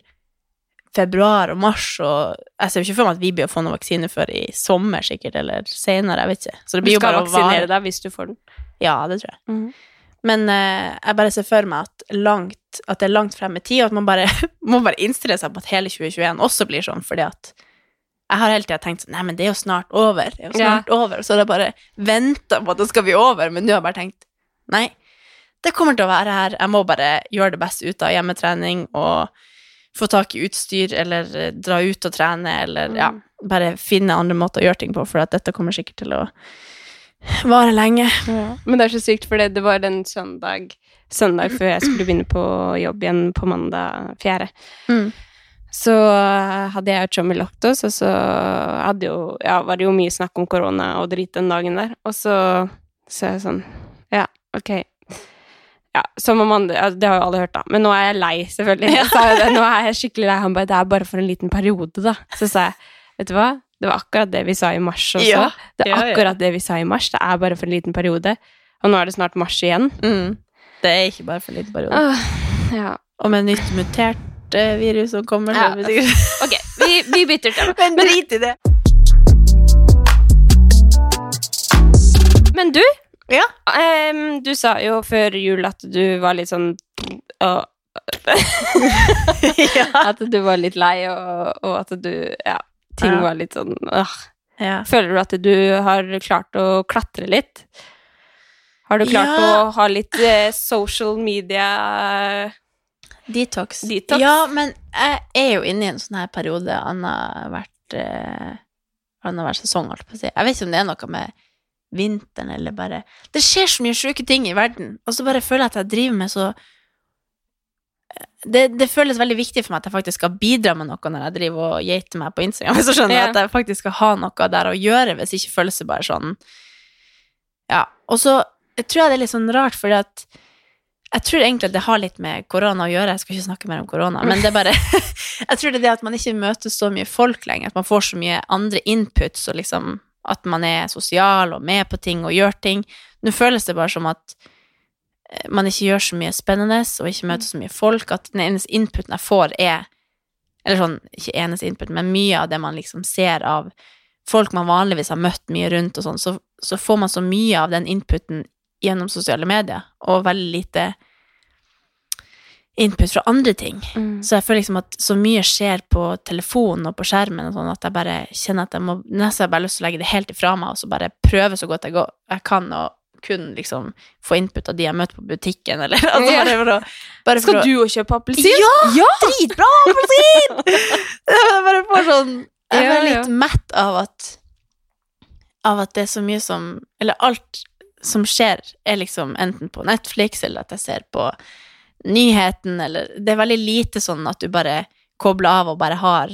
februar og mars, og jeg ser jo ikke for meg at vi blir å få noen vaksine før i sommer, sikkert, eller senere, jeg vet ikke. Så det Du blir jo skal bare å vaksinere deg hvis du får den. Ja, det tror jeg. Mhm. Men eh, jeg bare ser for meg at, langt, at det er langt frem i tid, og at man bare må bare innstille seg på at hele 2021 også blir sånn, fordi at jeg har hele tida tenkt sånn Nei, men det er jo snart over. Det er jo snart over. Så har jeg bare venta på at det skal bli over, men nå har jeg bare tenkt Nei, det kommer til å være her. Jeg må bare gjøre det beste ut av hjemmetrening og få tak i utstyr, eller eh, dra ut og trene, eller ja, bare finne andre måter å gjøre ting på, for at dette kommer sikkert til å vare lenge. Men det er så sykt, for det, det var den søndag Søndag før jeg skulle begynne på jobb igjen på mandag 4. Mm. Så eh, hadde jeg og Chommy lagt oss, og så jo, ja, var det jo mye snakk om korona og drit den dagen der. Og så så jeg sånn Ja, ok. Ja, man, Det har jo alle hørt, da. Men nå er jeg lei, selvfølgelig. Jeg sa jo det, nå er jeg skikkelig lei. Han bare Det er bare for en liten periode, da. Så sa jeg Vet du hva? Det var akkurat det vi sa i mars også. Ja. Det er Ja, akkurat det vi sa i mars. Det er bare for en liten periode. Og nå er det snart mars igjen. Mm. Det er ikke bare for en liten periode. Ah, ja. Og med nytt mutert eh, virus som kommer, så vi sikkert Ok, vi, vi bytter tema. Men drit i det. Men du, Ja. Um, du sa jo før jul at du var litt sånn å- At du var litt lei, og, og at du Ja, ting Ja. var litt sånn øh. Ja. Føler du at du har klart å klatre litt? Har du klart Ja. å ha litt eh, social media Detox. Detox. Ja, men jeg er jo inne i en sånn her periode annenhver uh, annenhver sesong, holdt jeg på å si. Jeg vet ikke om det er noe med vinteren eller bare Det skjer så mye sjuke ting i verden, og så bare føler jeg at jeg driver med så det, det føles veldig viktig for meg at jeg faktisk skal bidra med noe når jeg driver og geiter meg på Instagram. Hvis du skjønner Ja. At jeg faktisk skal ha noe der å gjøre, hvis ikke føles det bare sånn Ja. Og så jeg tror jeg det er litt sånn rart, fordi at jeg tror egentlig at det har litt med korona å gjøre. Jeg skal ikke snakke mer om korona, men det er bare Jeg tror det er det at man ikke møter så mye folk lenger, at man får så mye andre inputs, og liksom at man er sosial og med på ting og gjør ting. Nå føles det bare som at eh, man ikke gjør så mye spennende og ikke møter så mye folk, at den eneste inputen jeg får, er Eller sånn, ikke eneste input, men mye av det man liksom ser av folk man vanligvis har møtt mye rundt og sånn, så, så får man så mye av den inputen gjennom sosiale medier, og veldig lite input fra andre ting. Så jeg føler liksom at så mye skjer på telefonen og på skjermen og sånn at jeg bare kjenner at jeg må nesten har bare lyst til å legge det helt ifra meg og så bare prøve så godt jeg, går, jeg kan og kun liksom få input av de jeg møter på butikken, eller altså bare for å bare for Skal å- du òg kjøpe appelsin? Ja! Dritbra appelsin! jeg bare får sånn Jeg blir litt ja. litt mett av at Av at det er så mye som Eller alt som skjer, er liksom enten på Netflix, eller at jeg ser på nyheten, eller Det er veldig lite sånn at du bare kobler av og bare har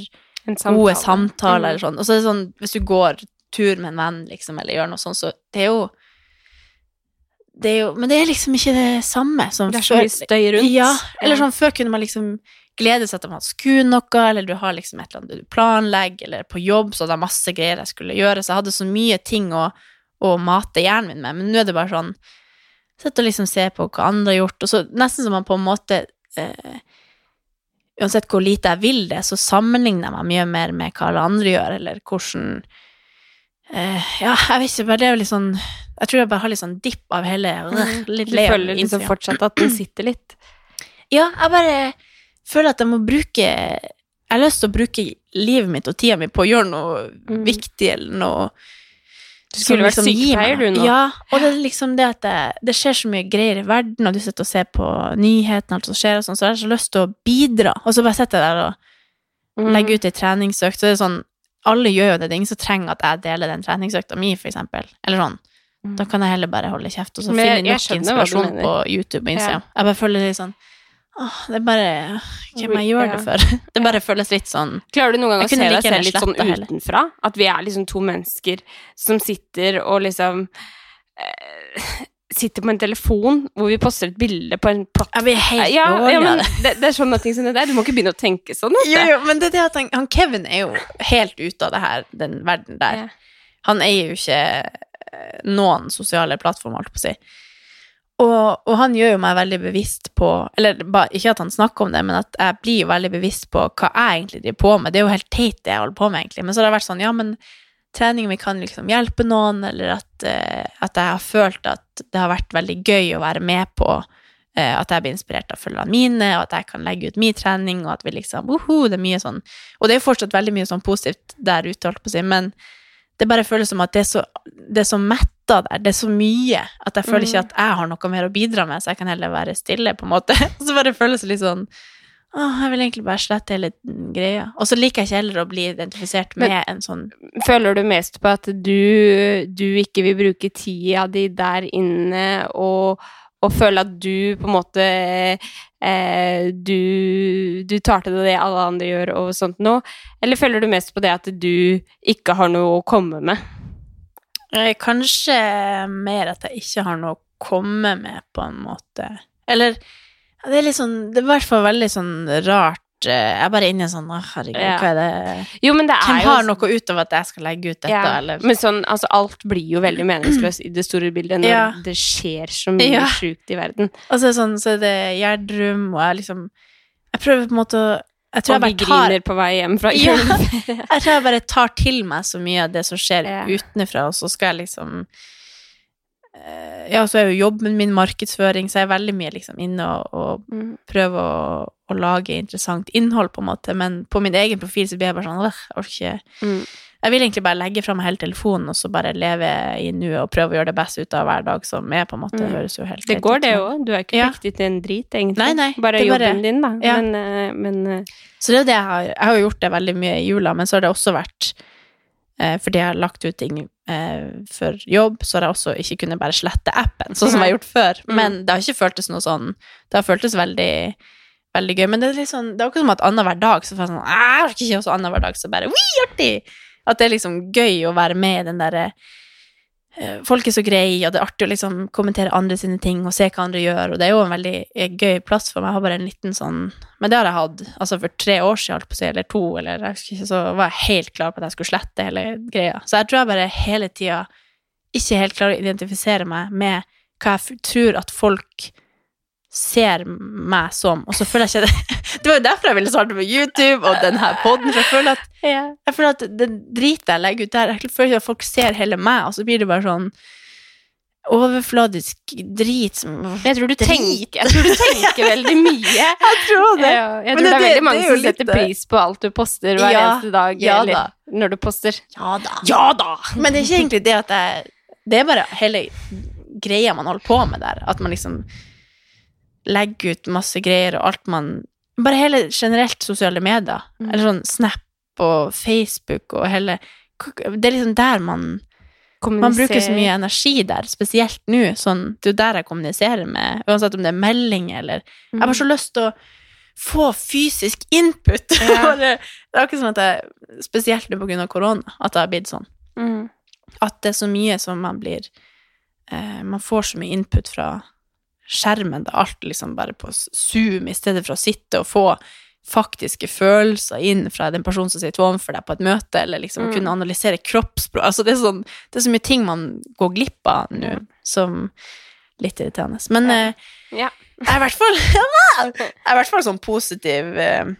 En gode samtale. samtaler, Mm. eller sånn. Og så er det sånn, hvis du går tur med en venn, liksom, eller gjør noe sånt, så det er jo det er jo, men det er liksom ikke det samme som Det er så mye støy rundt. Ja, eller sånn før kunne man liksom glede seg til man skulle noe, eller du har liksom et eller annet du planlegger, eller på jobb så hadde jeg masse greier jeg skulle gjøre, så jeg hadde så mye ting å, å mate hjernen min med, men nå er det bare sånn Sett og liksom se på hva andre har gjort, og så nesten som man på en måte eh, Uansett hvor lite jeg vil det, så sammenligner jeg meg mye mer med hva alle andre gjør, eller hvordan eh, Ja, jeg vet ikke, bare det er jo litt sånn Jeg tror jeg bare har litt sånn dipp av hele Litt Du føler liksom fortsatt at det sitter litt. Ja, jeg bare føler at jeg må bruke Jeg har lyst til å bruke livet mitt og tida mi på å gjøre noe viktig eller noe Du skulle vært liksom sykepleier, du, nå. Ja, og det er liksom det at det, det skjer så mye greier i verden, og du sitter og ser på nyhetene, alt som skjer, og sånn, så jeg har så lyst til å bidra. Og så bare sitter jeg der og Mm. legger ut ei treningsøkt, så det er sånn Alle gjør jo det, det er ingen som trenger at jeg deler den treningsøkta mi, for eksempel. Eller sånn. Da kan jeg heller bare holde kjeft, og så finner finne jeg- nok inspirasjon på YouTube og Instagram. Ja. Jeg bare føler litt sånn det er bare Hvem jeg gjør det for? Det bare føles litt sånn Klarer du noen gang å se deg selv litt sånn utenfra? At vi er liksom to mennesker som sitter og liksom eh, Sitter på en telefon hvor vi poster et bilde på en plattform. Helt ja, ja, men det. det, er sånne ting som det der. Du må ikke begynne å tenke sånn. Jo, jo, men det er det at han, han Kevin er jo helt ute av det her, den verden der. Ja. Han eier jo ikke eh, noen sosiale plattformer, holdt på å si. Og, og han gjør jo meg veldig bevisst på Eller ikke at han snakker om det, men at jeg blir veldig bevisst på hva jeg egentlig driver på med. Det er jo helt teit, det jeg holder på med, egentlig. Men så har det vært sånn, ja, men treningen min kan liksom hjelpe noen, eller at, eh, at jeg har følt at det har vært veldig gøy å være med på eh, at jeg blir inspirert av følgene mine, og at jeg kan legge ut min trening, og at vi liksom uhu, Det er mye sånn Og det er jo fortsatt veldig mye sånn positivt der ute, holdt på å si, men det bare føles som at det er så, det er så metta der, det er så mye, at jeg føler ikke at jeg har noe mer å bidra med, så jeg kan heller være stille, på en måte. Og så bare føles det litt sånn Åh, jeg vil egentlig bare slette hele greia. Og så liker jeg ikke heller å bli identifisert med Men- en sånn Føler du mest på at du, du ikke vil bruke tida di der inne, og, og føle at du på en måte eh, du, du tar til deg det alle andre gjør, og sånt noe? Eller føler du mest på det at du ikke har noe å komme med? Eh, Kanskje mer at jeg ikke har noe å komme med, på en måte. Eller det er litt sånn Det er i hvert fall veldig sånn rart. eh, Jeg er bare inne i en sånn herregud, Ja. hva er det Jo, men det Hvem er jo har noe ut av at jeg skal legge ut dette, ja, eller Men sånn, altså alt blir jo veldig meningsløst i det store bildet når Ja. det skjer så mye Ja. sjukt i verden. Og så er det sånn, så er det Gjerdrum, og jeg liksom Jeg prøver på en måte å Jeg tror Og vi jeg tar griner på vei hjem fra Ja. Jeg tror jeg bare tar til meg så mye av det som skjer Ja. utenfra, og så skal jeg liksom eh, Ja, så er jo jobben min markedsføring, så jeg er veldig mye liksom inne og, og Mm. prøver å, å lage interessant innhold, på en måte, men på min egen profil så blir jeg bare sånn jeg orker ikke Mm. Jeg vil egentlig bare legge fram hele telefonen og så bare leve i nuet og prøve å gjøre det beste ut av hver dag som er, på en måte. Det Mm. høres jo helt Det går, det òg. Du er ikke Ja. pliktig til en drit, egentlig. Nei, nei, bare det er bare- jobben din, da. Ja. Men, eh, men eh, Så det er det jeg har Jeg har gjort det veldig mye i jula, men så har det også vært eh, Fordi jeg har lagt ut ting for jobb, så har jeg også ikke kunnet bare slette appen, sånn som jeg har gjort før. Mm. Men det har ikke føltes noe sånn Det har føltes veldig Veldig gøy. Men det er litt sånn Det er akkurat som at annenhver dag så får jeg sånn «Ah, Jeg orker ikke, også annenhver dag så bare Oi, artig! At det er liksom gøy å være med i den derre eh, Folk er så greie, og det er artig å liksom kommentere andre sine ting og se hva andre gjør, og det er jo en veldig eh, gøy plass for meg. Jeg har bare en liten sånn Men det har jeg hatt altså for tre år siden, holdt på å si, eller to, eller så var jeg helt klar på at jeg skulle slette hele greia. Så jeg tror jeg bare hele tida ikke helt klarer å identifisere meg med hva jeg tror at folk ser meg som, og så føler jeg ikke det Det var jo derfor jeg ville starte med YouTube og denne poden, for jeg føler at jeg føler at den dritet jeg legger ut der, jeg føler at folk ser hele meg, og så blir det bare sånn overfladisk drit som jeg tror du tenker, jeg tror du tenker veldig mye. Jeg tror det. Ja, jeg tror det, det- er veldig mange som setter det. pris på alt du poster hver Ja, eneste dag, ja eller da. når du poster. Ja da. Ja da! Men det er ikke egentlig det at jeg Det er bare hele greia man holder på med der. At man liksom legger ut masse greier og alt man Bare hele generelt sosiale medier. Mm. Eller sånn Snap og Facebook og hele Det er liksom der man Man bruker så mye energi der, spesielt nå. Sånn, det er jo der jeg kommuniserer med, uansett om det er melding eller Jeg har bare så lyst til å få fysisk input. Ja. Det er akkurat sånn at jeg, spesielt nå på grunn av korona, at det har blitt sånn. Mm. At det er så mye som man blir eh, Man får så mye input fra skjermen, da alt liksom bare på Zoom, i stedet for å sitte og få faktiske følelser inn fra den personen som sitter overfor deg på et møte, eller liksom Mm. kunne analysere kroppsspråk Altså, det er, sånn, det er så mye ting man går glipp av nå, som litt irriterende. Men ja. Ja. jeg er i hvert fall Jeg er i hvert fall sånn positiv eh,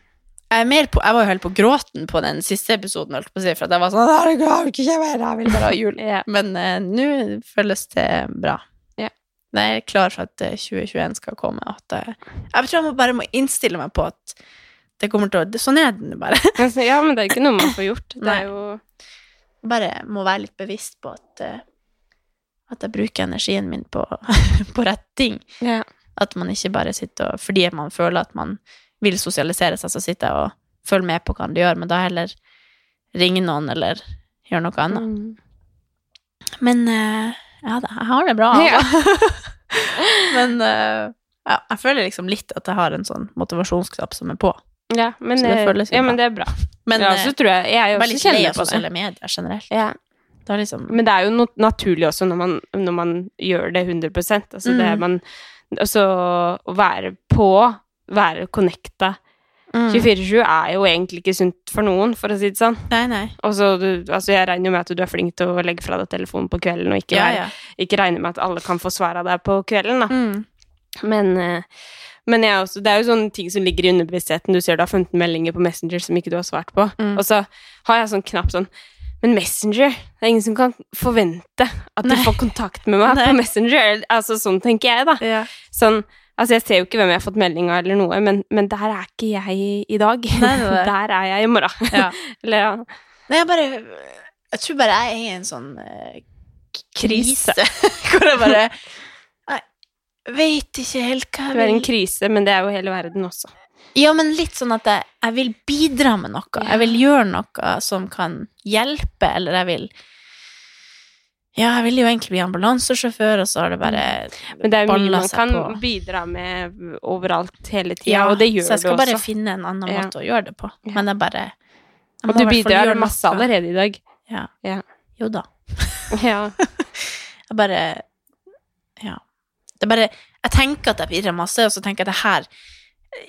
jeg, mer på, jeg var jo helt på gråten på den siste episoden, holdt på å si, for at jeg var sånn Herregud, jeg vil ikke mer, jeg vil bare ha jul. Men uh, nå føles det bra. Ja. Jeg er klar for at eh, 2021 skal komme. At, jeg, jeg tror jeg bare må innstille meg på at det kommer til å Sånn er det bare. Altså, ja, men det er ikke noe man får gjort. Det er jo bare må være litt bevisst på at, eh, at jeg bruker energien min på, på rett ting. ja. At man ikke bare sitter og Fordi man føler at man vil sosialisere seg, så sitter jeg og følger med på hva andre gjør, men da heller ringe noen eller gjøre noe annet. Mm. Men eh, ja jeg har det bra. Ja. altså. men uh, ja, jeg føler liksom litt at jeg har en sånn motivasjonsknapp som er på. ja, men, det, det eh, ja, men det er bra. Men ja, eh, så tror jeg Jeg er også kjenner på sosiale medier generelt. Ja. Det liksom Men det er jo no naturlig også når man, når man gjør det 100 altså mm. det man Altså å være på, være connecta Mm. 24-7 er jo egentlig ikke sunt for noen, for å si det sånn. Nei, nei. Også, du, altså jeg regner jo med at du er flink til å legge fra deg telefonen på kvelden, og ikke, Ja, ja. ikke regner med at alle kan få svar av deg på kvelden, da. Mm. Men, eh, men jeg også, det er jo sånne ting som ligger i underbevisstheten. Du ser du har 15 meldinger på Messenger som ikke du har svart på. Mm. Og så har jeg sånn knapp sånn Men Messenger Det er ingen som kan forvente at de Nei. får kontakt med meg Nei. på Messenger. Altså Sånn tenker jeg, da. Ja. Sånn, altså Jeg ser jo ikke hvem jeg har fått melding av, eller noe, men, men der er ikke jeg i, dag. Nei, nei, det. Der er jeg i morgen. Ja. eller ja. Nei, jeg bare Jeg tror bare jeg er i en sånn eh, Krise. krise. Hvor jeg bare Jeg vet ikke helt hva Du er i jeg en krise, men det er jo hele verden også. Ja, men litt sånn at jeg, jeg vil bidra med noe. Jeg vil gjøre noe som kan hjelpe, eller jeg vil Ja, jeg vil jo egentlig bli ambulansesjåfør, og så har det bare Men det er jo mye man kan på. bidra med overalt hele tida, Ja, og det gjør du også. så jeg skal bare også. finne en annen Ja. måte å gjøre det på. Ja. Men jeg bare jeg Og du bidrar masse noe. allerede i dag. Ja. Ja. Jo da. Ja. Jeg bare Ja. Det er bare Jeg tenker at jeg bidrar masse, og så tenker jeg at det her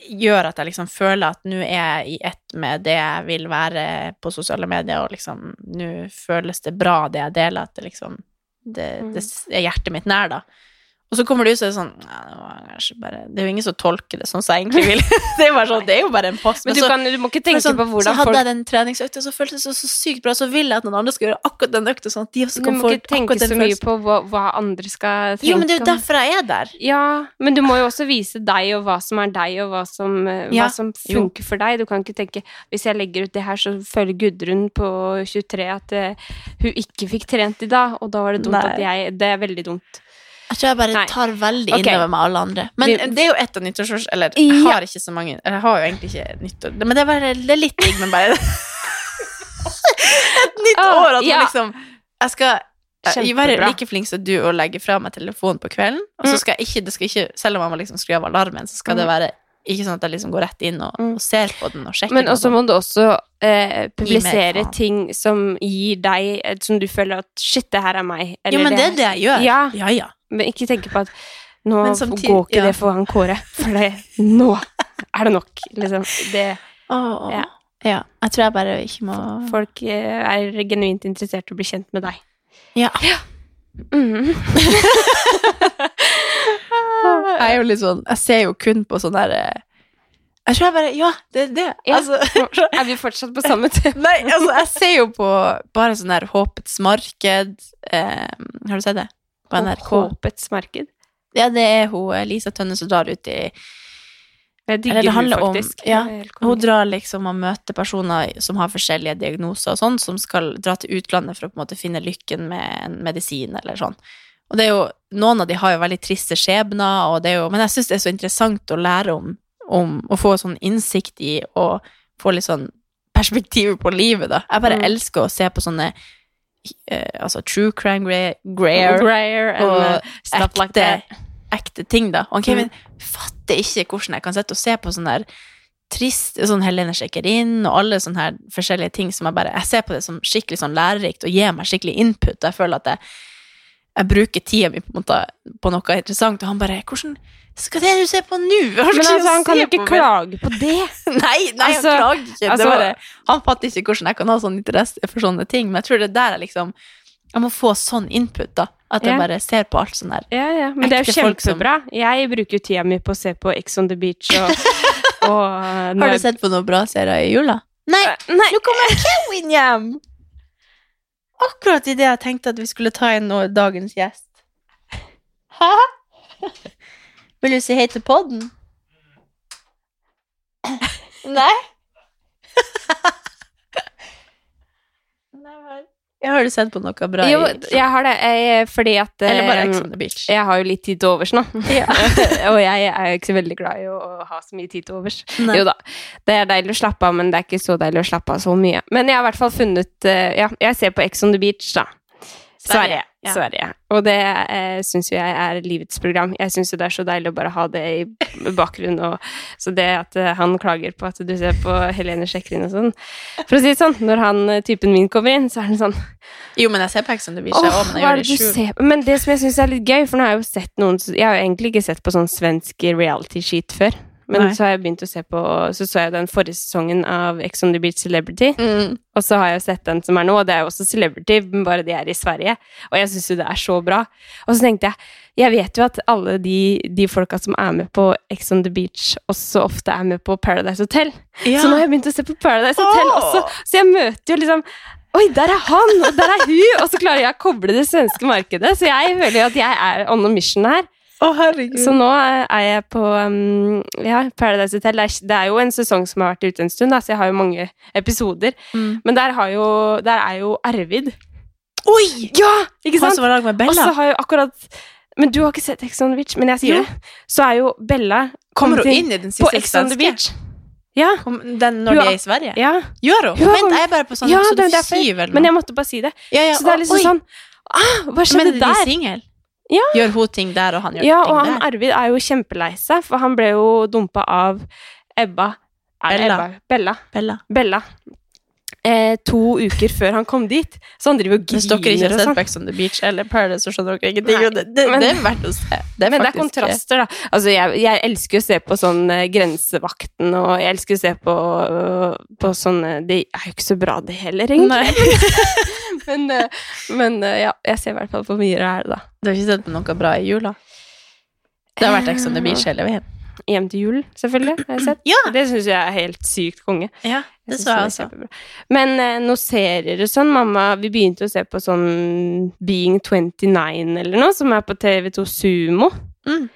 gjør at jeg liksom føler at nå er jeg i ett med det jeg vil være på sosiale medier, og liksom nå føles det bra, det jeg deler, at det liksom det, det er hjertet mitt nær, da. Og så kommer det ut så er sånn det, var bare, det er jo ingen som tolker det sånn som jeg egentlig vil. det, er sånn, det er jo bare en post. Men du, så- kan, du må ikke tenke sånn, på så hadde jeg den treningsøkta, så føltes det så, så sykt bra. Så vil jeg at noen andre skal gjøre akkurat den økta, sånn de Du må ikke tenke så mye på hva, hva andre skal tenke Jo, men det er jo derfor jeg er der. Ja, men du må jo også vise deg og hva som er deg, og hva som, eh, Ja, hva som jo. funker for deg. Du kan ikke tenke hvis jeg legger ut det her, så føler Gudrun på 23 at uh, hun ikke fikk trent i dag, og da var det dumt Nei. at jeg Det er veldig dumt. Jeg tror jeg bare Nei. tar veldig okay. innover meg alle andre. Men Vi- det er jo et av nyttårsårs... Eller jeg Ja. har ikke så mange Eller jeg har jo egentlig ikke nyttår... Men det er, bare, det er litt digg, men bare Et nytt Ah, år, at man ja. liksom Jeg skal Kjempebra. Jeg være like flink som du og legge fra meg telefonen på kvelden. Og så Mm. skal jeg ikke, det skal ikke Selv om man må liksom skru av alarmen, så skal det være ikke sånn at jeg liksom går rett inn og, Mm. og ser på den og sjekker Men også må du også eh, publisere ting som gir deg Som du føler at shit, det her er meg. Jo, men det er det jeg gjør. Ja. ja. ja. Men ikke tenke på at nå samtidig- går ikke ja. det foran Kåre, for det, nå er det nok, liksom. Det, oh, Ja. ja. Jeg tror jeg bare ikke må folk eh, er genuint interessert i å bli kjent med deg. Ja. Mhm. Jeg er jo litt sånn Jeg ser jo kun på sånn der eh, Jeg tror jeg bare Ja, det er det. Ja. Altså, Er vi fortsatt på samme tema? nei, altså, jeg ser jo på bare sånn der Håpets marked eh, Har du sett det? På NRK. Håpets marked. Ja, det er hun Lisa Tønne som drar ut i Jeg digger hun om. Ja, hun drar liksom og møter personer som har forskjellige diagnoser og sånn, som skal dra til utlandet for å på en måte finne lykken med en medisin eller sånn. Og det er jo, noen av de har jo veldig triste skjebner, og det er jo, men jeg syns det er så interessant å lære om, om å få sånn innsikt i og få litt sånn perspektiv på livet, da. Jeg bare Mm. elsker å se på sånne altså true crime Greer Greyer og ekte, ekte ting, da. Og Kevin Mm. fatter ikke hvordan jeg kan sitte og se på sånn der trist Sånn Helene sjekker inn, og alle sånne her forskjellige ting som jeg bare Jeg ser på det som skikkelig sånn lærerikt og gir meg skikkelig input. Jeg føler at jeg, jeg bruker tida mi på, på noe interessant, og han bare 'Hvordan skal det du se på nå?' Men altså, han kan jo ikke på klage på det. Nei, nei Altså, han klager ikke. altså- det er bare, han fatter ikke hvordan jeg kan ha sånn interesse for sånne ting. Men jeg tror det er der jeg liksom Jeg må få sånn input, da. At jeg Ja. bare ser på alt sånn der. Ja, ja. Men det er jo kjempebra. som-. Jeg bruker jo tida mi på å se på Ex on the Beach og, Og Har du sett på noen bra serier i jula? Nei, Nei. nå kommer Kevin hjem! Akkurat idet jeg tenkte at vi skulle ta inn nå dagens gjest. Hæ? Vil du si hei til podden? Nei vel. Ja, har du sett på noe bra Jo, jeg har det, jeg, fordi at Eller bare eh, Ex on the Beach? Jeg har jo litt tid til overs nå. Ja. og jeg er jo ikke så veldig glad i å ha så mye tid til overs. Nei. Jo da, det er deilig å slappe av, men det er ikke så deilig å slappe av så mye. Men jeg har i hvert fall funnet eh, Ja, jeg ser på Ex on the Beach, da. Sverige, Sverige. ja. Sverige. Og det eh, syns jo jeg er livets program. Jeg syns jo det er så deilig å bare ha det i bakgrunnen. Og, så det at eh, han klager på at du ser på Helene Sjekrin og sånn For å si det sånn, når han eh, typen min kommer inn, så er han sånn Jo, men jeg ser på Ex on the Beach, Åh, men jeg gjør det skjult. Men det som jeg syns er litt gøy, for nå har jeg jo sett noen Jeg har jo egentlig ikke sett på sånn svensk reality-skit før. Men Nei. så har jeg begynt å se på Så så jeg den forrige sesongen av Ex on the Beach Celebrity. Mm. Og så har jeg sett den som er nå, og det er jo også Celebrity, men bare de er i Sverige. Og jeg syns jo det er så bra. Og så tenkte jeg Jeg vet jo at alle de, de folka som er med på Ex on the Beach, også ofte er med på Paradise Hotel. Ja. Så nå har jeg begynt å se på Paradise Hotel oh. også. Så jeg møter jo liksom Oi, der er han, og der er hun! Og så klarer jeg å koble det svenske markedet. Så jeg føler jo at jeg er on a mission her. Å, herregud. Så nå er jeg på um, ja, Paradise Hotel. Det er, jo en sesong som har vært ute en stund, da, så jeg har jo mange episoder. Mm. Men der, har jo, der er jo Arvid. Oi! Ja! Ikke Han sant? som var lag med Og Bella. så har jo akkurat Men du har ikke sett Ex on the Beach, men jeg sier Jo. det. Så er jo Bella Kommer hun inn i den siste Ex on the? Beach. Ja. Den når de er i Sverige? ja. Gjør hun? Hun Vent, jeg er bare på sånn ja, episode syv eller Men jeg måtte bare si det. Ja, ja, Så det er liksom oi. sånn ah, Hva Men skjedde er de der? Ja. Gjør hun ting der, og han gjør Ja, ting og han der? Arvid er jo kjempelei seg, for han ble jo dumpa av Ebba. Bella. Ebba? Bella. Bella. Bella. Eh, to uker før han kom dit. Så han driver og Hvis dere ikke har sett sånn. On the Beach eller Paradise, så skjønner dere ingenting. Det, det, men- det er verdt å se. Det Men det er kontraster, da. Altså, jeg, jeg elsker å se på sånn eh, Grensevakten, og jeg elsker å se på, på sånne Det er jo ikke så bra, det heller, egentlig. Men, eh, men eh, ja, jeg ser i hvert fall på mye av det, da. Du har ikke sett på noe bra i jula? Det har vært Ex on the Beach hele veien. Hjem til jul, selvfølgelig, har jeg sett. Ja. Det syns jeg er helt sykt konge. Ja, det synes så jeg også. Men eh, noen serier og sånn, mamma Vi begynte å se på sånn Being 29 eller noe, som er på TV2 Sumo. Mm.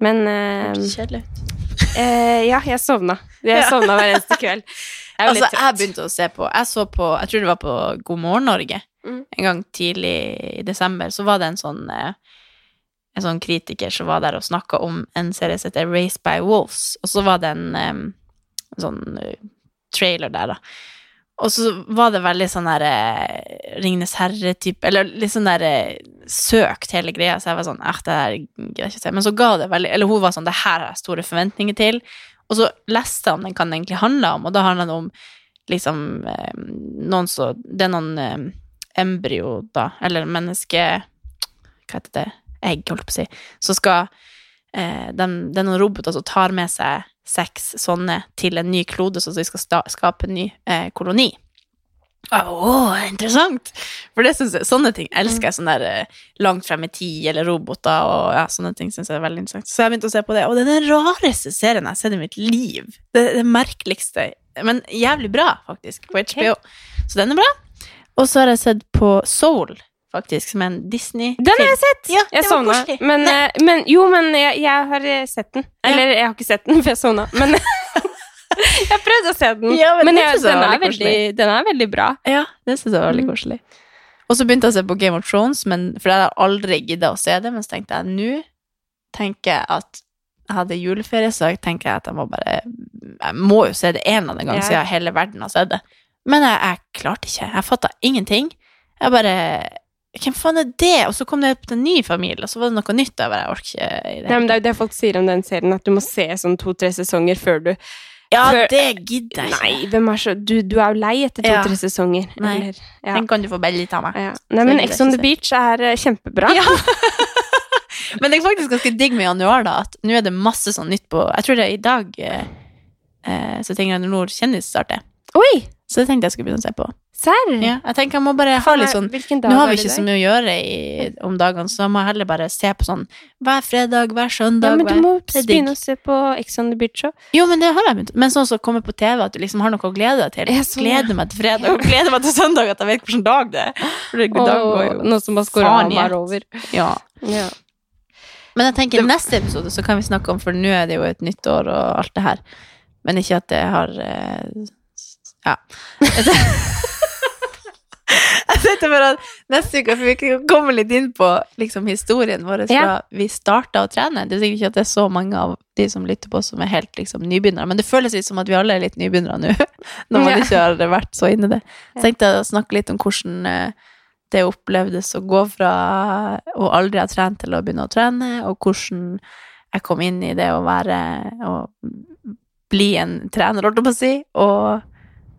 Men eh, kjedelig eh, Ja, jeg sovna. Jeg Ja. sovna hver eneste kveld. Jeg Altså, jeg begynte å se på Jeg så på, jeg tror det var på God morgen Norge Mm. en gang tidlig i desember. Så var det en sånn eh, en sånn kritiker som var der og snakka om en serie som heter Race by Wolves. Og så var det en, eh, en sånn eh, trailer der, da. Og så var det veldig sånn der Ringnes Ringenes herre-type Eller litt sånn der eh, søkt, hele greia. Så jeg var sånn eh, det her gidder jeg ikke se. Men så ga det veldig Eller hun var sånn Det her har jeg store forventninger til. Og så leste jeg om den kan egentlig handle om, og da handler det om liksom eh, noen så Det er noen eh, embryo, da, eller menneske Hva heter det? Egg, holdt på å si. Så skal eh, dem- Det er noen roboter som tar med seg seks sånne til en ny klode, så de skal sta skape en ny eh, koloni. Å, interessant! For det synes jeg, sånne ting elsker jeg. Sånn der eh, langt frem i tid, eller roboter, og ja, sånne ting synes jeg er veldig interessant. Så jeg begynte å se på det, og det er den rareste serien jeg har sett i mitt liv. Det, det merkeligste, men jævlig bra, faktisk, på HBO. Så den er bra. Og så har jeg sett på Soul, faktisk, som en Disney-film. Den har jeg sett! Ja, jeg sovna. Men, eh, men jo, men jeg, jeg har eh, sett den. Eller jeg har ikke sett den, for jeg sovna. Men jeg prøvde å se den. Ja, men men jeg, den, er veldig den er veldig bra. Ja, den synes jeg var veldig Mm. koselig. Og så begynte jeg å se på Game of Thrones, men, for jeg hadde aldri giddet å se det, men så tenkte jeg, nå tenker jeg at jeg hadde juleferie, så jeg tenker jeg at jeg må bare, jeg må jo se det en eller annen gang, Ja. siden hele verden har sett det. Men jeg, jeg klarte ikke, jeg fattet ingenting. Jeg bare, hvem faen er det? Og så kom det opp til en ny familie, og så var det noe nytt, over, jeg bare, orker ikke i det. Nei, men det er jo det folk sier om den serien, at du må se sånn to-tre sesonger før du. Ja, før- det gidder jeg ikke. Nei, hvem er så Du, du er jo lei etter to-tre sesonger. Nei. Eller, ja. Den kan du få bare litt av meg. Ja. Nei, men Ex on the Beach er eh, kjempebra. Ja. Men det er faktisk ganske digg med januar, da, at nå er det masse sånn nytt på Jeg tror det er i dag eh, eh, så Tingene Nord kjendis starter. Oi! Så det tenkte jeg skulle begynne å se på. Serr? Ja, jeg tenker jeg må bare ha litt sånn Nå har vi ikke så mye å gjøre i, om dagene, så da må jeg heller bare se på sånn hver fredag, hver Ja, søndag. men du må det begynne å se på Ex on the Beach òg. Jo, men det har jeg begynt. Men sånn som kommer på TV, at du liksom har noe å glede deg til. Jeg sånn, gleder meg til fredag, og gleder meg til søndag, at jeg vet hvilken dag det er. For det, dag går jo Nå som bare skårer av er over. Ja. Ja. Men jeg tenker neste episode så kan vi snakke om, for nå er det jo et nytt år og alt det her. Men ikke at det har eh, Ja. Jeg tenkte bare at neste uke, får vi komme litt inn på liksom, historien vår fra Ja. vi starta å trene. Det er sikkert ikke at det er så mange av de som lytter på som er helt liksom, nybegynnere, men det føles litt som at vi alle er litt nybegynnere nå, når man Ja. ikke har vært så inne i det. Så tenkte jeg å snakke litt om hvordan eh, det opplevdes å gå fra å aldri ha trent til å begynne å trene, og hvordan jeg kom inn i det å være å bli en trener, holdt jeg på å si, og,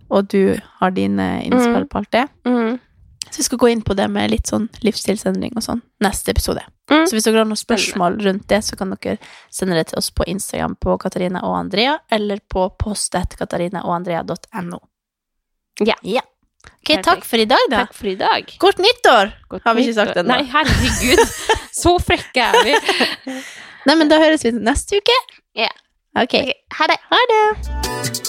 og du har dine innspill Mm. på alt det. Mm. Så vi skal gå inn på det med litt sånn livsstilsendring og sånn neste episode. Mm. Så hvis dere har noen spørsmål rundt det, så kan dere sende det til oss på Instagram på Katarina og Andrea, eller på post.katarinaogandrea.no. Ja. ja. Ok, Perfekt. takk for i dag, da. Takk for i dag. Godt nyttår! Godt Har vi ikke sagt ennå? Nei, herregud. Så frekke er vi. Nei, men da høres vi neste uke. Ja. Ok. Ha det. Ha det.